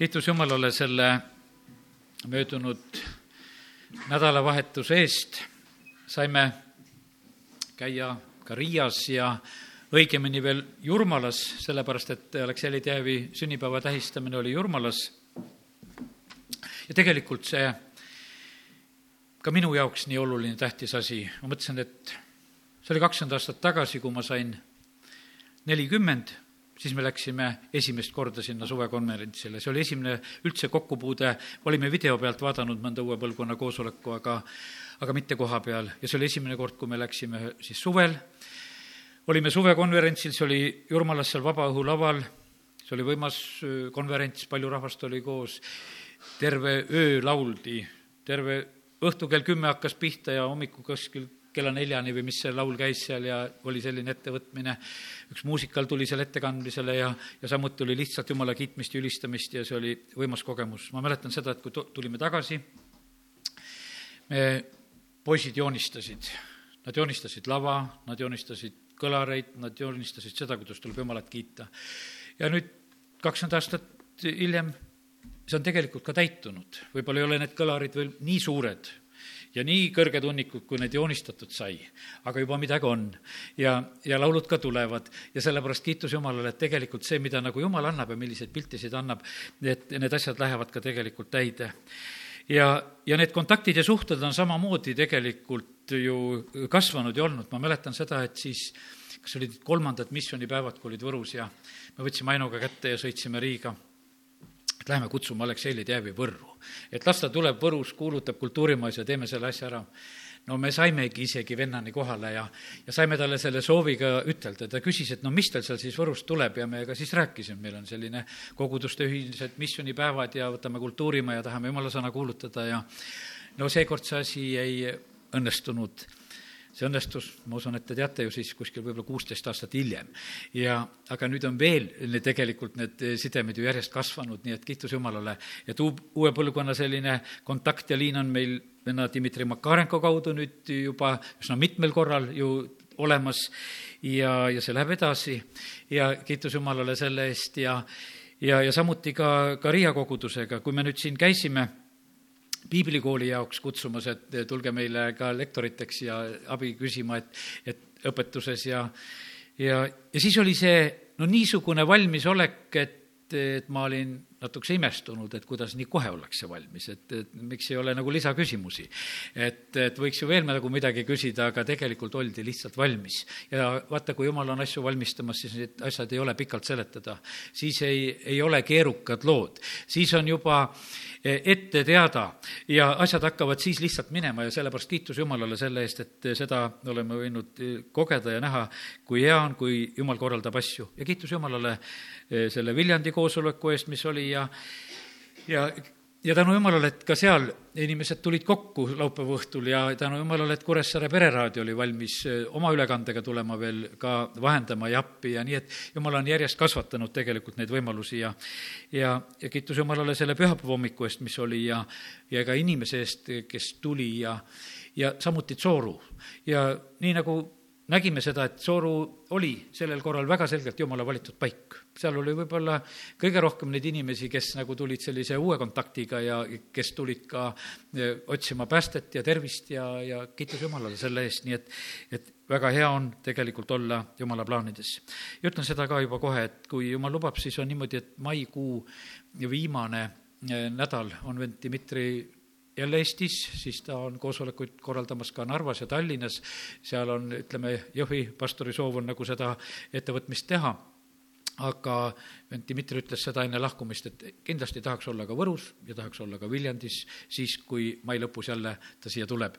kiitus Jumalale selle möödunud nädalavahetuse eest. saime käia ka Riias ja õigemini veel Jurmalas, sellepärast et Aleksei Teevi sünnipäeva tähistamine oli Jurmalas. ja tegelikult see ka minu jaoks nii oluline, tähtis asi, ma mõtlesin, et see oli kakskümmend aastat tagasi, kui ma sain nelikümmend siis me läksime esimest korda sinna suvekonverentsile, see oli esimene üldse kokkupuude, olime video pealt vaadanud mõnda uue põlvkonna koosoleku, aga aga mitte koha peal. Ja see oli esimene kord, kui me läksime siis suvel, olime suvekonverentsil, see oli Jurmalas seal vabaõhulaval, see oli võimas konverents, palju rahvast oli koos, terve öö lauldi, terve õhtu kell kümme hakkas pihta ja hommiku kuskil kella neljani või mis see laul käis seal ja oli selline ettevõtmine. üks muusikal tuli seal ettekandmisele ja, ja samuti oli lihtsalt jumala kiitmist ja ülistamist ja see oli võimas kogemus. ma mäletan seda, et kui tulime tagasi, me, poisid joonistasid, nad joonistasid lava, nad joonistasid kõlareid, nad joonistasid seda, kuidas tuleb jumalat kiita. ja nüüd kakskümmend aastat hiljem see on tegelikult ka täitunud, võib-olla ei ole need kõlarid veel nii suured, ja nii kõrged hunnikud, kui need joonistatud sai. aga juba midagi on ja, ja laulud ka tulevad ja sellepärast kiitus Jumalale, et tegelikult see, mida nagu Jumal annab ja milliseid piltisid annab, et need asjad lähevad ka tegelikult täide. ja, ja need kontaktid ja suhted on samamoodi tegelikult ju kasvanud ja olnud, ma mäletan seda, et siis kas olid kolmandad missioonipäevad, kui olid Võrus ja me võtsime Ainuga kätte ja sõitsime Riiga et lähme kutsume Aleksei Ledjevi Võrru. et las ta tuleb Võrus, kuulutab kultuurimajas ja teeme selle asja ära. no me saimegi isegi vennani kohale ja, ja saime talle selle sooviga ütelda, ta küsis, et no mis tal seal siis Võrus tuleb ja me ka siis rääkisime, meil on selline koguduste ühised missioonipäevad ja võtame kultuurimaja, tahame jumala sõna kuulutada ja no seekord see asi ei õnnestunud see õnnestus, ma usun, et te teate ju siis kuskil võib-olla kuusteist aastat hiljem. ja aga nüüd on veel need tegelikult need sidemed ju järjest kasvanud, nii et kiitus Jumalale, et uu-, uue põlvkonna selline kontakt ja liin on meil venna Dmitri Makarenko kaudu nüüd juba üsna mitmel korral ju olemas. Ja, ja see läheb edasi. Ja kiitus Jumalale selle eest ja ja, ja samuti ka, ka Riia kogudusega, kui me nüüd siin käisime piiblikooli jaoks kutsumas, et tulge meile ka lektoriteks ja abi küsima, et, et õpetuses ja, ja, ja siis oli see no niisugune valmisolek, et, et ma olin natukese imestunud, et kuidas nii kohe ollakse valmis, et, et miks ei ole nagu lisaküsimusi. et, et võiks ju veel nagu midagi küsida, aga tegelikult oldi lihtsalt valmis. ja vaata, kui jumal on asju valmistamas, siis need asjad ei ole pikalt seletada. siis ei, ei ole keerukad lood. siis on juba ette teada ja asjad hakkavad siis lihtsalt minema ja sellepärast kiitus Jumalale selle eest, et seda oleme võinud kogeda ja näha, kui hea on, kui Jumal korraldab asju. ja kiitus Jumalale selle Viljandi koosoleku eest, mis oli ja ja ja tänu jumalale, et ka seal inimesed tulid kokku laupäeva õhtul ja tänu jumalale, et Kuressaare pereraadio oli valmis eh, oma ülekandega tulema veel ka vahendama ja appi ja nii, et jumal on järjest kasvatanud tegelikult neid võimalusi ja ja, ja kiitus Jumalale selle pühapäeva hommiku eest, mis oli ja ja ka inimese eest, kes tuli ja ja samuti Tsooru. ja nii, nagu nägime seda, et Sooru oli sellel korral väga selgelt jumala valitud paik. seal oli võib-olla kõige rohkem neid inimesi, kes nagu tulid sellise uue kontaktiga ja kes tulid ka eh, otsima päästet ja tervist ja, ja kiitus Jumalale selle eest, nii et, et väga hea on tegelikult olla Jumala plaanides. ja ütlen seda ka juba kohe, et kui Jumal lubab, siis on niimoodi, et maikuu viimane eh, nädal on vend Dmitri jälle Eestis, siis ta on koosolekuid korraldamas ka Narvas ja Tallinnas, seal on, ütleme, Jõhvi pastori soov on nagu seda ettevõtmist teha aga Dmitri ütles seda enne lahkumist, et kindlasti tahaks olla ka Võrus ja tahaks olla ka Viljandis siis, kui mai lõpus jälle ta siia tuleb.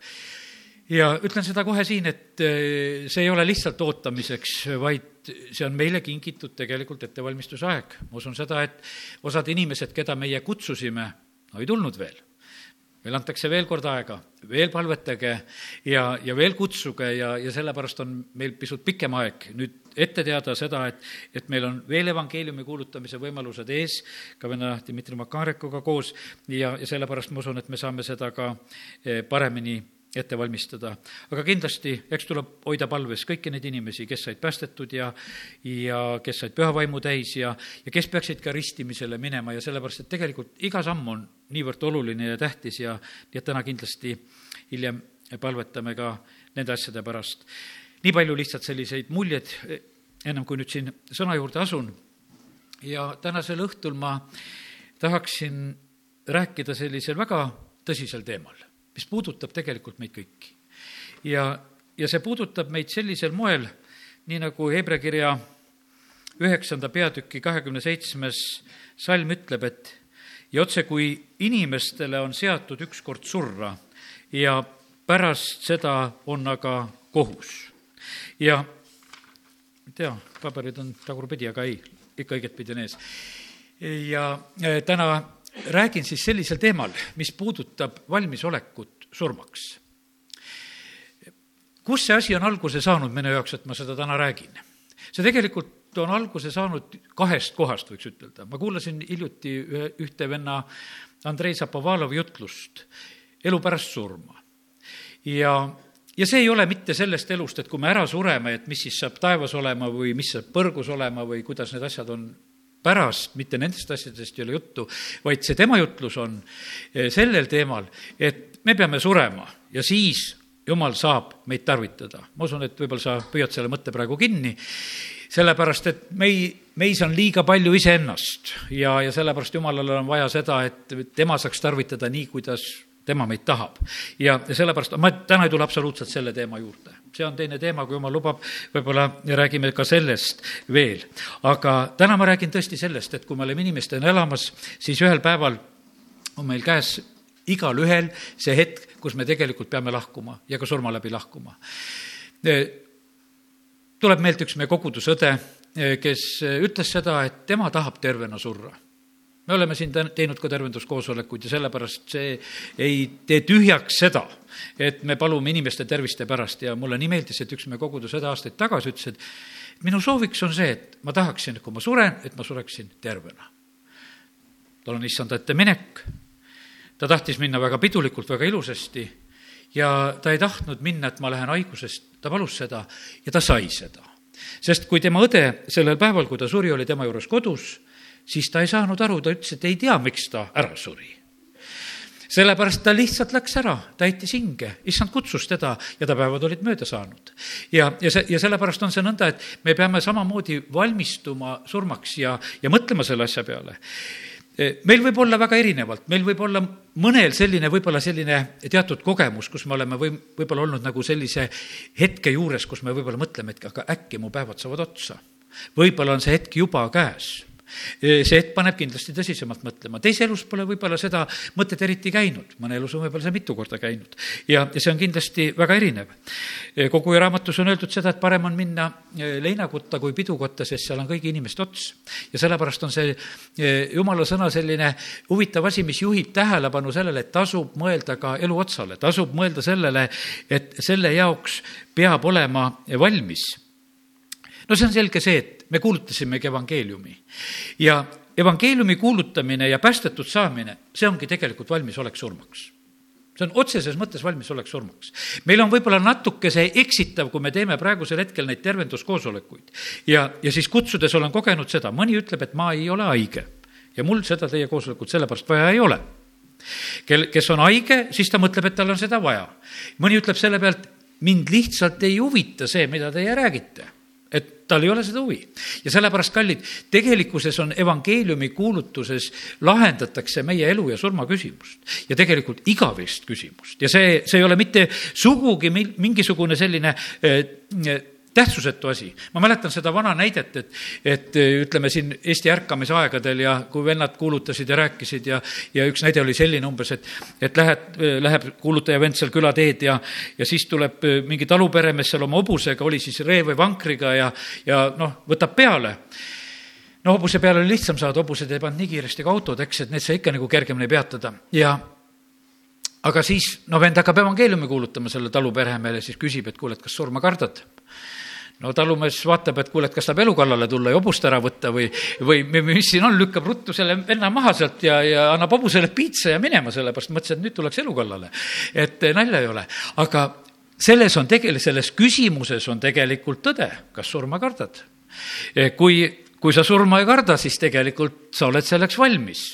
ja ütlen seda kohe siin, et eh, see ei ole lihtsalt ootamiseks, vaid see on meile kingitud tegelikult ettevalmistuse aeg. ma usun seda, et osad inimesed, keda meie kutsusime, no ei tulnud veel meil antakse veel kord aega, veel palvetage ja, ja veel kutsuge ja, ja sellepärast on meil pisut pikem aeg. Nüüd ette teada seda, et, et meil on veel evangeeliumi kuulutamise võimalused ees, ka venna Dmitri Makarekuga koos ja, ja sellepärast ma usun, et me saame seda ka eh, paremini ette valmistada. aga kindlasti, eks tuleb hoida palves kõiki neid inimesi, kes said päästetud ja, ja kes said pühavaimu täis ja, ja kes peaksid ka ristimisele minema ja sellepärast, et tegelikult iga samm on niivõrd oluline ja tähtis ja et täna kindlasti hiljem palvetame ka nende asjade pärast. nii palju lihtsalt selliseid muljeid, ennem kui nüüd siin sõna juurde asun. ja tänasel õhtul ma tahaksin rääkida sellisel väga tõsisel teemal mis puudutab tegelikult meid kõiki. ja, ja see puudutab meid sellisel moel, nii nagu Hebra kirja üheksanda peatüki kahekümne seitsmes salm ütleb, et ja otse kui inimestele on seatud ükskord surra ja pärast seda on aga kohus. ja ei tea, paberid on tagurpidi, aga ei, ikka õigetpidi on ees. ja eh, täna räägin siis sellisel teemal, mis puudutab valmisolekut surmaks. kus see asi on alguse saanud minu jaoks, et ma seda täna räägin? see tegelikult on alguse saanud kahest kohast, võiks ütelda. ma kuulasin hiljuti ühe, ühte venna Andrei Zapovalovi jutlust elu pärast surma. ja ja see ei ole mitte sellest elust, et kui me ära sureme, et mis siis saab taevas olema või mis saab põrgus olema või kuidas need asjad on pärast, mitte nendest asjadest ei ole juttu, vaid see tema jutlus on eh, sellel teemal, et me peame surema ja siis jumal saab meid tarvitada. ma usun, et võib-olla sa püüad selle mõtte praegu kinni, sellepärast et mei, meis on liiga palju iseennast ja, ja sellepärast jumalale on vaja seda, et tema saaks tarvitada nii, kuidas tema meid tahab. ja, ja sellepärast, ma täna ei tule absoluutselt selle teema juurde see on teine teema, kui jumal lubab, võib-olla räägime ka sellest veel. aga täna ma räägin tõesti sellest, et kui me oleme inimestena elamas, siis ühel päeval on meil käes igalühel see hetk, kus me tegelikult peame lahkuma ja ka surma läbi lahkuma. tuleb meelde üks meie kogudusõde, kes ütles seda, et tema tahab tervena surra me oleme siin teinud ka tervenduskoosolekuid ja sellepärast see ei tee tühjaks seda, et me palume inimeste terviste pärast ja mulle nii meeldis, et üks meie kogudus õde aastaid tagasi ütles, et minu sooviks on see, et ma tahaksin, et kui ma suren, et ma sureksin tervena. tal on issanda ette minek, ta tahtis minna väga pidulikult, väga ilusasti ja ta ei tahtnud minna, et ma lähen haigusest, ta palus seda ja ta sai seda. sest kui tema õde sellel päeval, kui ta suri, oli tema juures kodus, siis ta ei saanud aru, ta ütles, et ei tea, miks ta ära suri. Sellepärast ta lihtsalt läks ära, ta heitis hinge, issand kutsus teda ja ta päevad olid mööda saanud. ja, ja see, ja sellepärast on see nõnda, et me peame samamoodi valmistuma surmaks ja, ja mõtlema selle asja peale. Meil võib olla väga erinevalt, meil võib olla mõnel selline, võib-olla selline teatud kogemus, kus me oleme või võib-olla olnud nagu sellise hetke juures, kus me võib-olla mõtleme, et aga äkki mu päevad saavad otsa. võib-olla on see hetk juba käes see hetk paneb kindlasti tõsisemalt mõtlema, teise elus pole võib-olla seda mõtet eriti käinud, mõne elus on võib-olla see mitu korda käinud. ja, ja see on kindlasti väga erinev. kogu raamatus on öeldud seda, et parem on minna leinakutta kui pidukotta, sest seal on kõigi inimeste ots. ja sellepärast on see jumala sõna selline huvitav asi, mis juhib tähelepanu sellele, et tasub mõelda ka elu otsale, tasub mõelda sellele, et selle jaoks peab olema valmis no see on selge see, et me kuulutasimegi evangeeliumi. ja evangeeliumi kuulutamine ja päästetud saamine, see ongi tegelikult valmisolek surmaks see on otseses mõttes valmisolek surmaks. meil on võib-olla natuke see eksitav, kui me teeme praegusel hetkel neid tervenduskoosolekuid ja, ja siis kutsudes olen kogenud seda, mõni ütleb, et ma ei ole haige ja mul seda teie koosolekut sellepärast vaja ei ole. kel, kes on haige, siis ta mõtleb, et tal on seda vaja. mõni ütleb selle pealt, mind lihtsalt ei huvita see, mida teie räägite et tal ei ole seda huvi. ja sellepärast, kallid, tegelikkuses on evangeeliumi kuulutuses, lahendatakse meie elu ja surma küsimust. ja tegelikult igavest küsimust ja see, see ei ole mitte sugugi mingisugune selline äh, tähtsusetu asi. ma mäletan seda vana näidet, et, et ütleme siin Eesti ärkamisaegadel ja kui vennad kuulutasid ja rääkisid ja, ja üks näide oli selline umbes, et, et lähed, läheb kuulutaja vend seal külateed ja, ja siis tuleb mingi taluperemees seal oma hobusega, oli siis ree või vankriga ja, ja noh, võtab peale no hobuse peale oli lihtsam saada, hobused ei pannud nii kiiresti ka autod, eks, et need sai ikka nagu kergemini peatada ja aga siis, no vend hakkab evangeeliumi kuulutama selle taluperemehele, siis küsib, et kuule, et kas surma kardad? No talumees vaatab, et kuule, et kas tahab elu kallale tulla ja hobust ära võtta või, või mis siin on, lükkab ruttu selle venna maha sealt ja, ja annab hobusele piitsa ja minema, sellepärast mõtles, et nüüd tullakse elu kallale. et nalja ei ole, aga selles on tegelikult, selles küsimuses on tegelikult tõde, kas surma kardad. kui, kui sa surma ei karda, siis tegelikult sa oled selleks valmis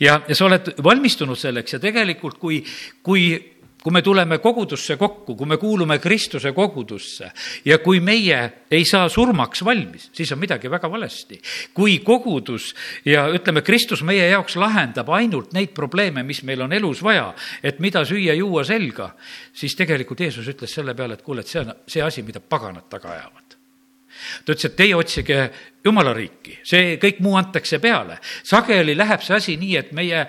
ja, ja sa oled valmistunud selleks ja tegelikult, kui, kui kui me tuleme kogudusse kokku, kui me kuulume Kristuse kogudusse ja kui meie ei saa surmaks valmis, siis on midagi väga valesti. kui kogudus ja ütleme, Kristus meie jaoks lahendab ainult neid probleeme, mis meil on elus vaja, et mida süüa, juua selga, siis tegelikult Jeesus ütles selle peale, et kuule, et see on see asi, mida paganad taga ajavad ta ütles, et teie otsige jumala riiki, see kõik muu antakse peale. sageli läheb see asi nii, et meie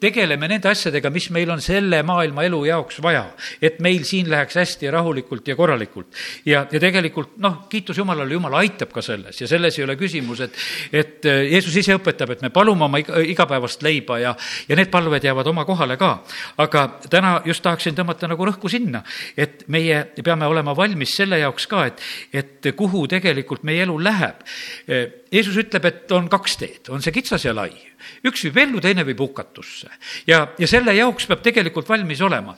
tegeleme nende asjadega, mis meil on selle maailma elu jaoks vaja. et meil siin läheks hästi rahulikult ja korralikult. ja, ja tegelikult noh, kiitus Jumalale, Jumal aitab ka selles ja selles ei ole küsimus, et, et äh, Jeesus ise õpetab, et me palume oma igapäevast leiba ja, ja need palved jäävad oma kohale ka. aga täna just tahaksin tõmmata nagu rõhku sinna, et meie peame olema valmis selle jaoks ka, et, et kuhu tegelikult meie elu läheb. Äh, Jeesus ütleb, et on kaks teed, on see kitsas ja lai üks viib ellu, teine viib hukatusse. ja, ja selle jaoks peab tegelikult valmis olema.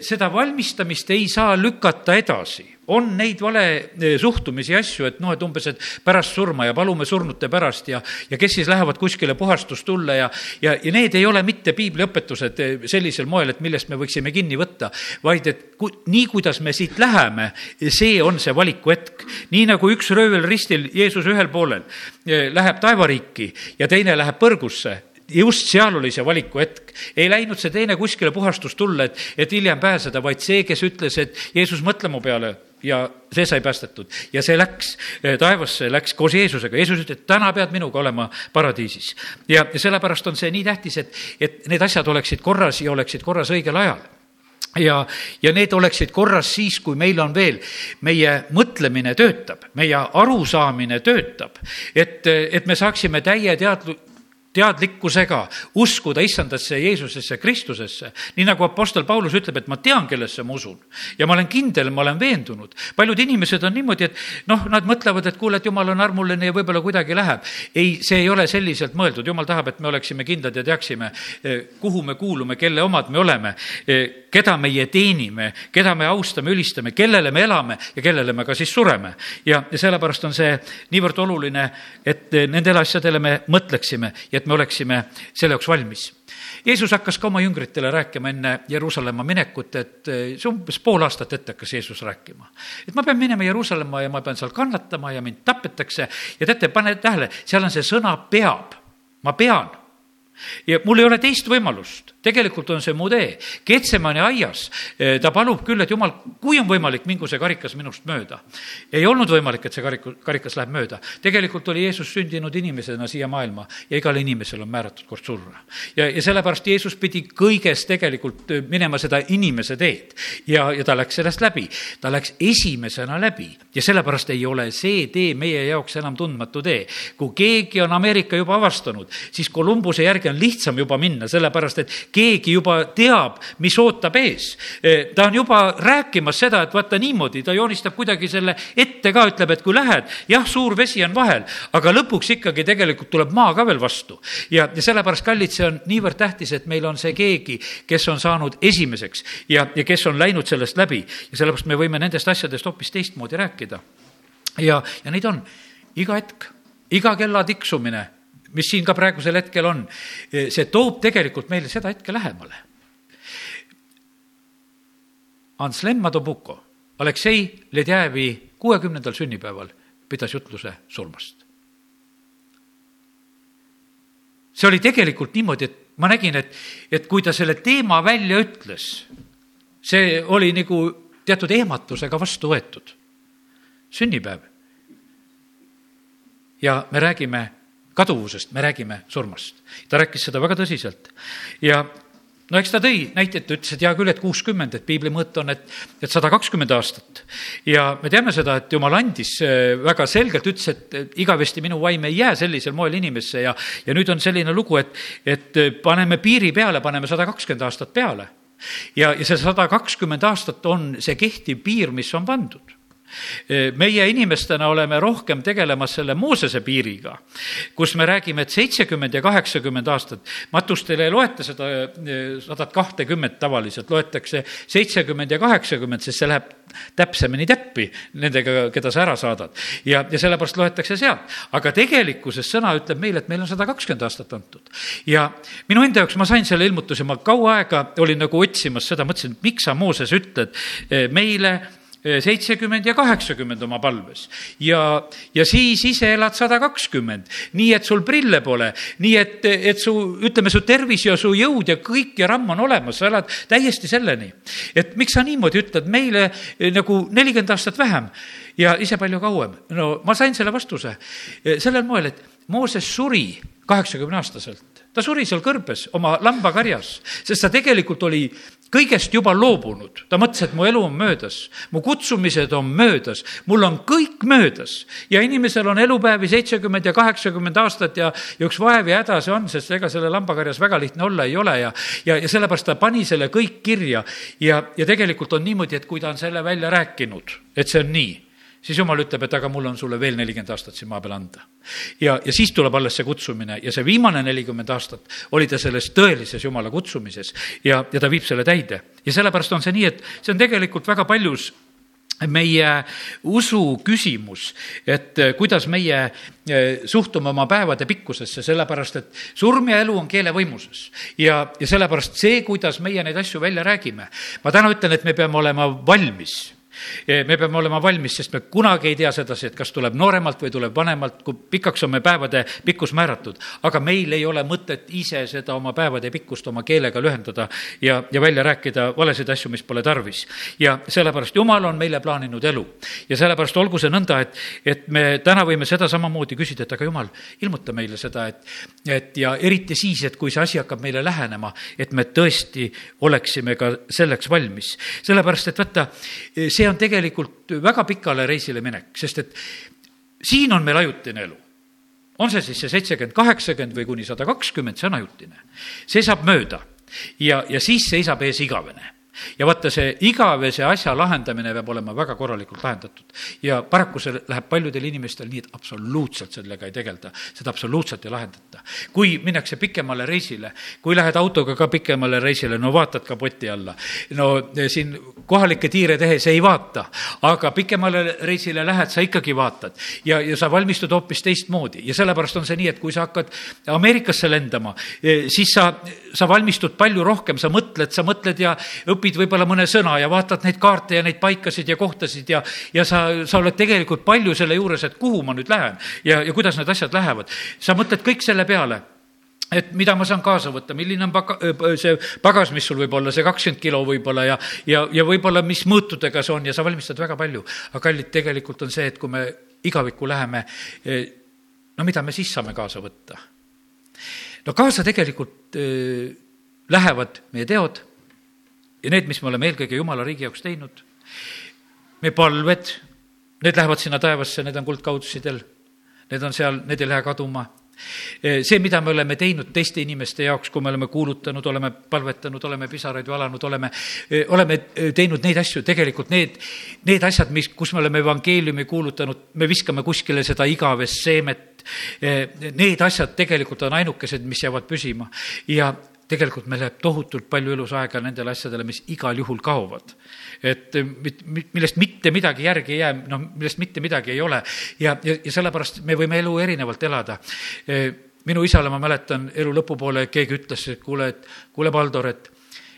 seda valmistamist ei saa lükata edasi on neid vale eh, suhtumisi, asju, et noh, et umbes, et pärast surma ja palume surnute pärast ja, ja kes siis lähevad kuskile puhastustulle ja, ja, ja need ei ole mitte piibliõpetused eh, sellisel moel, et millest me võiksime kinni võtta, vaid et ku, nii, kuidas me siit läheme, see on see valikuhetk. nii nagu üks röövel ristil, Jeesus ühel poolel, läheb taevariiki ja teine läheb põrgusse just seal oli see valikuhetk. ei läinud see teine kuskile puhastustulle, et, et hiljem pääseda, vaid see, kes ütles, et Jeesus, mõtle mu peale ja see sai päästetud ja see läks eh, taevasse, läks koos Jeesusega. Jeesus ütles, et täna pead minuga olema paradiisis. ja, sellepärast on see nii tähtis, et, et need asjad oleksid korras ja oleksid korras õigel ajal ja, ja need oleksid korras siis, kui meil on veel, meie mõtlemine töötab, meie arusaamine töötab, et, et me saaksime täie teadlu-, teadlikkusega uskuda issandasse Jeesusesse, Kristusesse. nii nagu Apostel Paulus ütleb, et ma tean, kellesse ma usun ja ma olen kindel, ma olen veendunud. paljud inimesed on niimoodi, et noh, nad mõtlevad, et kuule, et jumal on armuline ja võib-olla kuidagi läheb. ei, see ei ole selliselt mõeldud, jumal tahab, et me oleksime kindlad ja teaksime, eh, kuhu me kuulume, kelle omad me oleme, eh, keda meie teenime, keda me austame, ülistame, kellele me elame ja kellele me ka siis sureme. ja, sellepärast on see niivõrd oluline, et nendele asjadele me mõtleksime ja et me oleksime selle jaoks valmis. Jeesus hakkas ka oma jüngritele rääkima enne Jeruusalemma minekut, et eh, see umbes pool aastat ette hakkas Jeesus rääkima. et ma pean minema Jeruusalemma ja ma pean seal kannatama ja mind tapetakse ja teate, pane tähele, seal on see sõna peab, ma pean ja mul ei ole teist võimalust, tegelikult on see mu tee. Ketsemani aias eh, ta palub küll, et jumal, kui on võimalik, mingu see karikas minust mööda. ei olnud võimalik, et see kariku, karikas läheb mööda. tegelikult oli Jeesus sündinud inimesena siia maailma ja igale inimesele on määratud kord surra. ja, ja sellepärast Jeesus pidi kõiges tegelikult eh, minema seda inimese teed ja, ja ta läks sellest läbi. ta läks esimesena läbi ja sellepärast ei ole see tee meie jaoks enam tundmatu tee. kui keegi on Ameerika juba avastanud, siis Kolumbuse järgi järgi on lihtsam juba minna, sellepärast et keegi juba teab, mis ootab ees. E, ta on juba rääkimas seda, et vaata niimoodi, ta joonistab kuidagi selle ette ka, ütleb, et kui lähed, jah, suur vesi on vahel, aga lõpuks ikkagi tegelikult tuleb maa ka veel vastu. ja, ja sellepärast, kallid, see on niivõrd tähtis, et meil on see keegi, kes on saanud esimeseks ja, ja kes on läinud sellest läbi ja sellepärast me võime nendest asjadest hoopis teistmoodi rääkida. ja, ja neid on iga hetk, iga kella tiksumine mis siin ka praegusel hetkel on, see toob tegelikult meile seda hetke lähemale. Anslem Madobuko, Aleksei Ledjajevi kuuekümnendal sünnipäeval pidas jutluse surmast. see oli tegelikult niimoodi, et ma nägin, et, et kui ta selle teema välja ütles, see oli nagu teatud ehmatusega vastu võetud. sünnipäev. ja me räägime kaduvusest, me räägime surmast. ta rääkis seda väga tõsiselt ja no eks ta tõi näiteid, ta ütles, et hea küll, et kuuskümmend, et piibli mõõt on, et, et sada kakskümmend aastat. ja me teame seda, et jumal andis äh, väga selgelt, ütles, et igavesti minu vaim ei jää sellisel moel inimesse ja, ja nüüd on selline lugu, et, et paneme piiri peale, paneme sada kakskümmend aastat peale. ja, ja see sada kakskümmend aastat on see kehtiv piir, mis on pandud meie inimestena oleme rohkem tegelemas selle Moosese piiriga, kus me räägime, et seitsekümmend ja kaheksakümmend aastat, matustele ei loeta seda sadat kahtekümmet tavaliselt, loetakse seitsekümmend ja kaheksakümmend, sest see läheb täpsemini täppi nendega, keda sa ära saadad. ja, ja sellepärast loetakse sealt. aga tegelikkuses sõna ütleb meile, et meil on sada kakskümmend aastat antud. ja minu enda jaoks ma sain selle ilmutuse, ma kaua aega olin nagu otsimas seda, mõtlesin, et miks sa, Mooses, ütled meile seitsekümmend ja kaheksakümmend oma palves. ja, ja siis ise elad sada kakskümmend, nii et sul prille pole, nii et, et su, ütleme, su tervis ja su jõud ja kõik ja ramm on olemas, sa elad täiesti selleni. et miks sa niimoodi ütled? Meile eh, nagu nelikümmend aastat vähem. Ja ise palju kauem? no ma sain selle vastuse. Eh, sellel moel, et Mooses suri kaheksakümne aastaselt. Ta suri seal kõrbes oma lambakarjas, sest ta tegelikult oli kõigest juba loobunud. ta mõtles, et mu elu on möödas, mu kutsumised on möödas, mul on kõik möödas. ja inimesel on elupäevi seitsekümmend ja kaheksakümmend aastat ja, ja üks vaev ja häda see on, sest ega selle lambakarjas väga lihtne olla ei ole ja, ja, ja sellepärast ta pani selle kõik kirja ja, ja tegelikult on niimoodi, et kui ta on selle välja rääkinud, et see on nii siis jumal ütleb, et aga mul on sulle veel nelikümmend aastat siin maa peal anda. ja, ja siis tuleb alles see kutsumine ja see viimane nelikümmend aastat oli ta selles tõelises jumala kutsumises ja, ja ta viib selle täide. ja sellepärast on see nii, et see on tegelikult väga paljus meie usu küsimus, et kuidas meie eh, suhtume oma päevade pikkusesse, sellepärast et surm ja elu on keele võimuses. ja, ja sellepärast see, kuidas meie neid asju välja räägime, ma täna ütlen, et me peame olema valmis me peame olema valmis, sest me kunagi ei tea sedasi, et kas tuleb nooremalt või tuleb vanemalt, kui pikaks on me päevade pikkus määratud. aga meil ei ole mõtet ise seda oma päevade pikkust oma keelega lühendada ja, ja välja rääkida valesid asju, mis pole tarvis. ja sellepärast Jumal on meile plaaninud elu. ja sellepärast olgu see nõnda, et, et me täna võime seda samamoodi küsida, et aga Jumal, ilmuta meile seda, et, et ja eriti siis, et kui see asi hakkab meile lähenema, et me tõesti oleksime ka selleks valmis. sellepärast, et vaata, see see on tegelikult väga pikale reisile minek, sest et siin on meil ajutine elu. on see siis see seitsekümmend, kaheksakümmend või kuni sada kakskümmend, see on ajutine. see saab mööda ja, ja siis seisab ees igavene ja vaata, see igavese asja lahendamine peab olema väga korralikult lahendatud. ja paraku see läheb paljudel inimestel nii, et absoluutselt sellega ei tegelda, seda absoluutselt ei lahendata. kui minnakse pikemale reisile, kui lähed autoga ka pikemale reisile, no vaatad kapoti alla. no eh, siin kohalikke tiire tehes ei vaata, aga pikemale reisile lähed, sa ikkagi vaatad. ja, ja sa valmistud hoopis teistmoodi ja sellepärast on see nii, et kui sa hakkad Ameerikasse lendama, eh, siis sa, sa valmistud palju rohkem, sa mõtled, sa mõtled ja õpid õpid võib-olla mõne sõna ja vaatad neid kaarte ja neid paikasid ja kohtasid ja, ja sa, sa oled tegelikult palju selle juures, et kuhu ma nüüd lähen ja, ja kuidas need asjad lähevad. sa mõtled kõik selle peale et mida ma saan kaasa võtta, milline on paga-, see pagas, mis sul võib olla, see kakskümmend kilo võib-olla ja, ja, ja võib-olla mis mõõtudega see on ja sa valmistad väga palju. aga kallid, tegelikult on see, et kui me igavikku läheme, no mida me siis saame kaasa võtta? no kaasa tegelikult äh, lähevad meie teod ja need, mis me oleme eelkõige Jumala riigi jaoks teinud, meie palved, need lähevad sinna taevasse, need on kuldkaudsidel, need on seal, need ei lähe kaduma see, mida me oleme teinud teiste inimeste jaoks, kui me oleme kuulutanud, oleme palvetanud, oleme pisaraid valanud, oleme, oleme teinud neid asju, tegelikult need, need asjad, mis, kus me oleme evangeeliumi kuulutanud, me viskame kuskile seda igavest seemet. Need asjad tegelikult on ainukesed, mis jäävad püsima ja tegelikult meil läheb tohutult palju elus aega nendele asjadele, mis igal juhul kaovad. et millest mitte midagi järgi ei jää, noh, millest mitte midagi ei ole ja, ja, ja sellepärast me võime elu erinevalt elada. minu isale, ma mäletan, elu lõpupoole keegi ütles, et kuule, et kuule, Paldor, et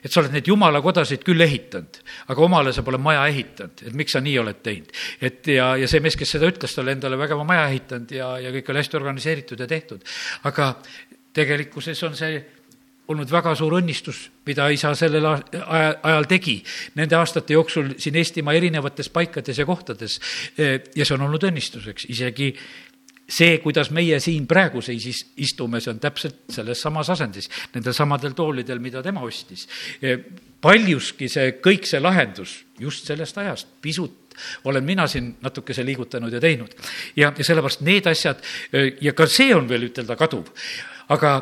et sa oled neid jumalakodasid küll ehitanud, aga omale sa pole maja ehitanud, et miks sa nii oled teinud. et ja, ja see mees, kes seda ütles, ta oli endale vägeva maja ehitanud ja, ja kõik oli hästi organiseeritud ja tehtud. aga tegelikkuses on see olnud väga suur õnnistus, mida isa sellel ajal tegi nende aastate jooksul siin Eestimaa erinevates paikades ja kohtades. ja see on olnud õnnistuseks, isegi see, kuidas meie siin praegu seisis istume, see on täpselt selles samas asendis, nendel samadel toolidel, mida tema ostis. paljuski see, kõik see lahendus just sellest ajast, pisut olen mina siin natukese liigutanud ja teinud. ja, ja sellepärast need asjad ja ka see on veel ütelda kaduv. aga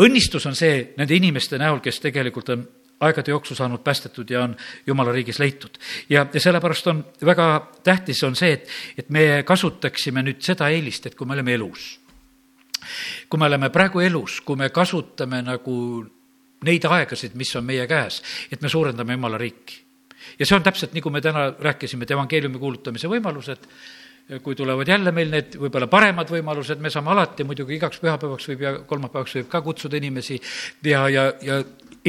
õnnistus on see nende inimeste näol, kes tegelikult on aegade jooksul saanud päästetud ja on jumala riigis leitud. ja, ja sellepärast on väga tähtis on see, et, et me kasutaksime nüüd seda eelist, et kui me oleme elus, kui me oleme praegu elus, kui me kasutame nagu neid aegasid, mis on meie käes, et me suurendame jumala riiki. ja see on täpselt nii, kui me täna rääkisime, et evangeeliumi kuulutamise võimalused kui tulevad jälle meil need võib-olla paremad võimalused, me saame alati muidugi igaks pühapäevaks võib ja kolmapäevaks võib ka kutsuda inimesi ja, ja, ja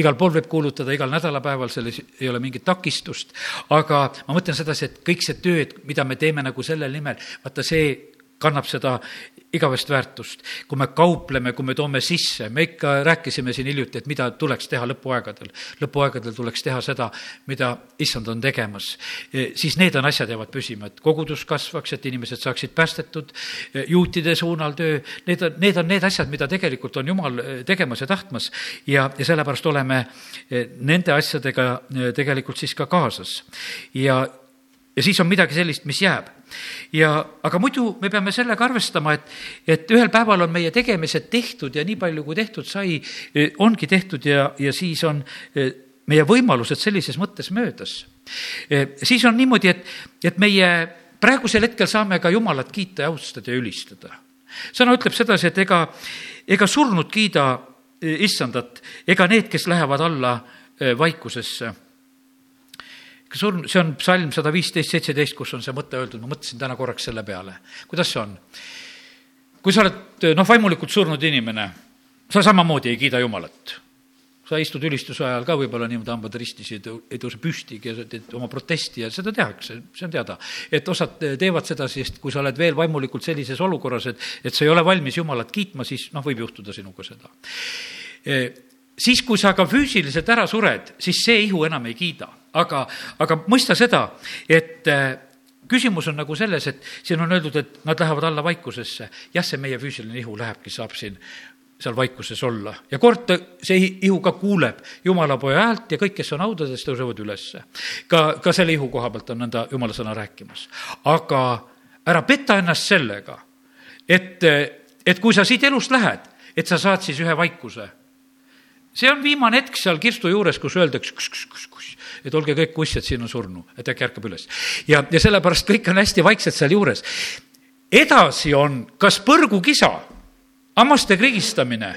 igal pool võib kuulutada, igal nädalapäeval, selles ei ole mingit takistust, aga ma mõtlen sedasi, et kõik see töö, et mida me teeme nagu sellel nimel, vaata see kannab seda igavest väärtust. kui me kaupleme, kui me toome sisse, me ikka rääkisime siin hiljuti, et mida tuleks teha lõpuaegadel. lõpuaegadel tuleks teha seda, mida issand on tegemas. E, siis need on asjad jäävad püsima, et kogudus kasvaks, et inimesed saaksid päästetud, e, juutide suunal töö, need on, need on need asjad, mida tegelikult on jumal e, tegemas ja tahtmas ja, ja sellepärast oleme nende asjadega tegelikult siis ka kaasas. ja, ja siis on midagi sellist, mis jääb ja, aga muidu me peame sellega arvestama, et, et ühel päeval on meie tegemised tehtud ja nii palju, kui tehtud sai, e, ongi tehtud ja, ja siis on e, meie võimalused sellises mõttes möödas. E, siis on niimoodi, et, et meie praegusel hetkel saame ka Jumalat kiita ja austada ja ülistada. sõna ütleb sedasi, et ega, ega surnud kiida issandat, ega need, kes lähevad alla vaikusesse surm, see on psalm sada viisteist, seitseteist, kus on see mõte öeldud, ma mõtlesin täna korraks selle peale. kuidas see on? kui sa oled noh, vaimulikult surnud inimene, sa samamoodi ei kiida Jumalat. sa istud ülistuse ajal ka võib-olla niimoodi hambad ristis, ei tõuse püstigi ja teed oma protesti ja seda tehakse, see on teada. et osad teevad seda, sest kui sa oled veel vaimulikult sellises olukorras, et, et sa ei ole valmis Jumalat kiitma, siis noh, võib juhtuda sinuga seda siis, kui sa ka füüsiliselt ära sured, siis see ihu enam ei kiida. Aga, aga mõista seda, et äh, küsimus on nagu selles, et siin on öeldud, et nad lähevad alla vaikusesse. jah, see meie füüsiline ihu lähebki, saab siin seal vaikuses olla ja kord ta, see ihu ka kuuleb Jumala poja häält ja kõik, kes on haudades, tõusevad ülesse. ka, ka selle ihu koha pealt on nõnda Jumala sõna rääkimas. aga ära peta ennast sellega, et, et kui sa siit elust lähed, et sa saad siis ühe vaikuse see on viimane hetk seal kirstu juures, kus öeldakse kus, kus, kus, kus, et olge kõik kuss, et siin on surnu, et äkki ärkab üles. ja, ja sellepärast kõik on hästi vaikselt sealjuures. edasi on kas põrgukisa, hammaste krigistamine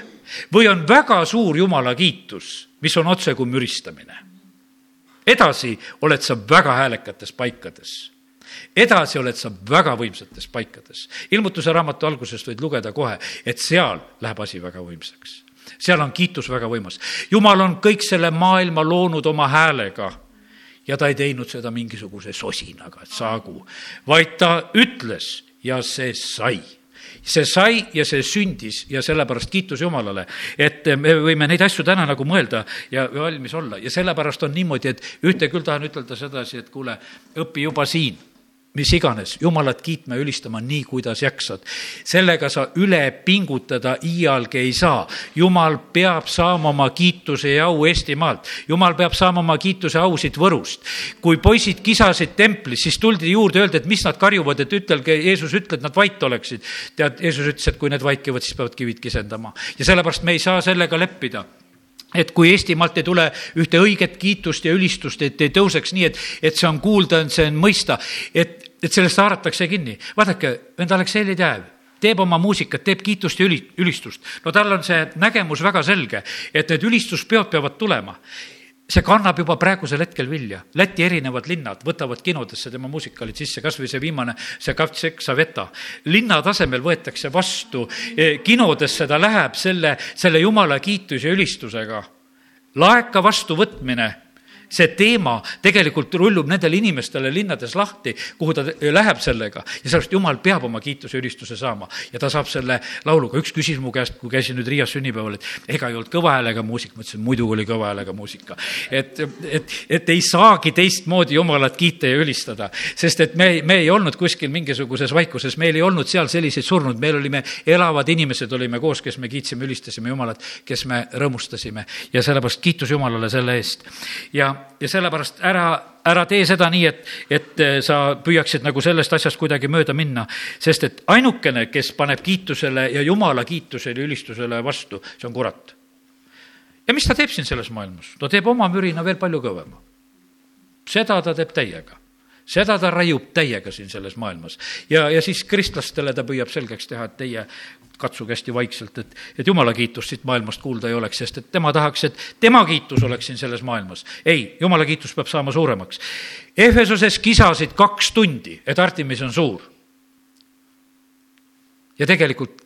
või on väga suur jumala kiitus, mis on otse kui müristamine. edasi oled sa väga häälekates paikades edasi oled sa väga võimsates paikades. ilmutuse raamatu algusest võid lugeda kohe, et seal läheb asi väga võimsaks seal on kiitus väga võimas. jumal on kõik selle maailma loonud oma häälega ja ta ei teinud seda mingisuguse sosinaga, et saagu, vaid ta ütles ja see sai. See sai ja see sündis ja sellepärast kiitus Jumalale, et me võime neid asju täna nagu mõelda ja valmis olla. Ja sellepärast on niimoodi, et ühte küll tahan ütelda sedasi, et kuule, õpi juba siin mis iganes, Jumalat kiitma ja ülistama nii, kuidas jaksad. sellega sa üle pingutada iialgi ei saa. Jumal peab saama oma kiituse ja au Eestimaalt. Jumal peab saama oma kiituse au siit Võrust. kui poisid kisasid templis, siis tuldi juurde, öeldi, et mis nad karjuvad, et ütelge, Jeesus ütle, et nad vait oleksid. tead, Jeesus ütles, et kui need vaikivad, siis peavad kivid kisendama. ja sellepärast me ei saa sellega leppida et kui Eestimaalt ei tule ühte õiget kiitust ja ülistust, et ei tõuseks nii, et, et see on kuulda, see on mõista, et, et sellest haaratakse kinni. vaadake, vend Aleksei Ledev teeb oma muusikat, teeb kiitust ja üli, ülistust. no tal on see nägemus väga selge, et need ülistuspeod peavad tulema see kannab juba praegusel hetkel vilja. Läti erinevad linnad võtavad kinodesse tema muusikalid sisse, kas või see viimane, see Kavtsek Saveta. linna tasemel võetakse vastu, e, kinodesse ta läheb selle, selle jumala kiituse ja ülistusega. laeka vastuvõtmine see teema tegelikult rullub nendele inimestele linnades lahti, kuhu ta läheb sellega. Ja sellepärast Jumal peab oma kiituse ülistuse saama. Ja ta saab selle lauluga. üks küsis mu käest, kui käisin nüüd Riias sünnipäeval, et ega ei olnud kõva häälega muusika, ma ütlesin, muidugi oli kõva häälega muusika. et, et, et ei saagi teistmoodi Jumalat kiita ja ülistada, sest et me, me ei olnud kuskil mingisuguses vaikuses, meil ei olnud seal selliseid surnud, meil olime elavad inimesed olime koos, kes me kiitsime, ülistasime Jumalat, kes me rõõmustasime. Ja sellepärast kiitus Jumalale selle eest. ja ja sellepärast ära, ära tee seda nii, et, et eh, sa püüaksid nagu sellest asjast kuidagi mööda minna, sest et ainukene, kes paneb kiitusele ja jumala kiitusele ülistusele vastu, see on kurat. ja mis ta teeb siin selles maailmas? ta teeb oma mürina veel palju kõvema. seda ta teeb täiega seda ta raiub täiega siin selles maailmas. ja, ja siis kristlastele ta püüab selgeks teha, et teie katsuge hästi vaikselt, et, et jumala kiitust siit maailmast kuulda ei oleks, sest et tema tahaks, et tema kiitus oleks siin selles maailmas. ei, jumala kiitus peab saama suuremaks. Efesoses kisasid kaks tundi, et Artemis on suur. ja tegelikult,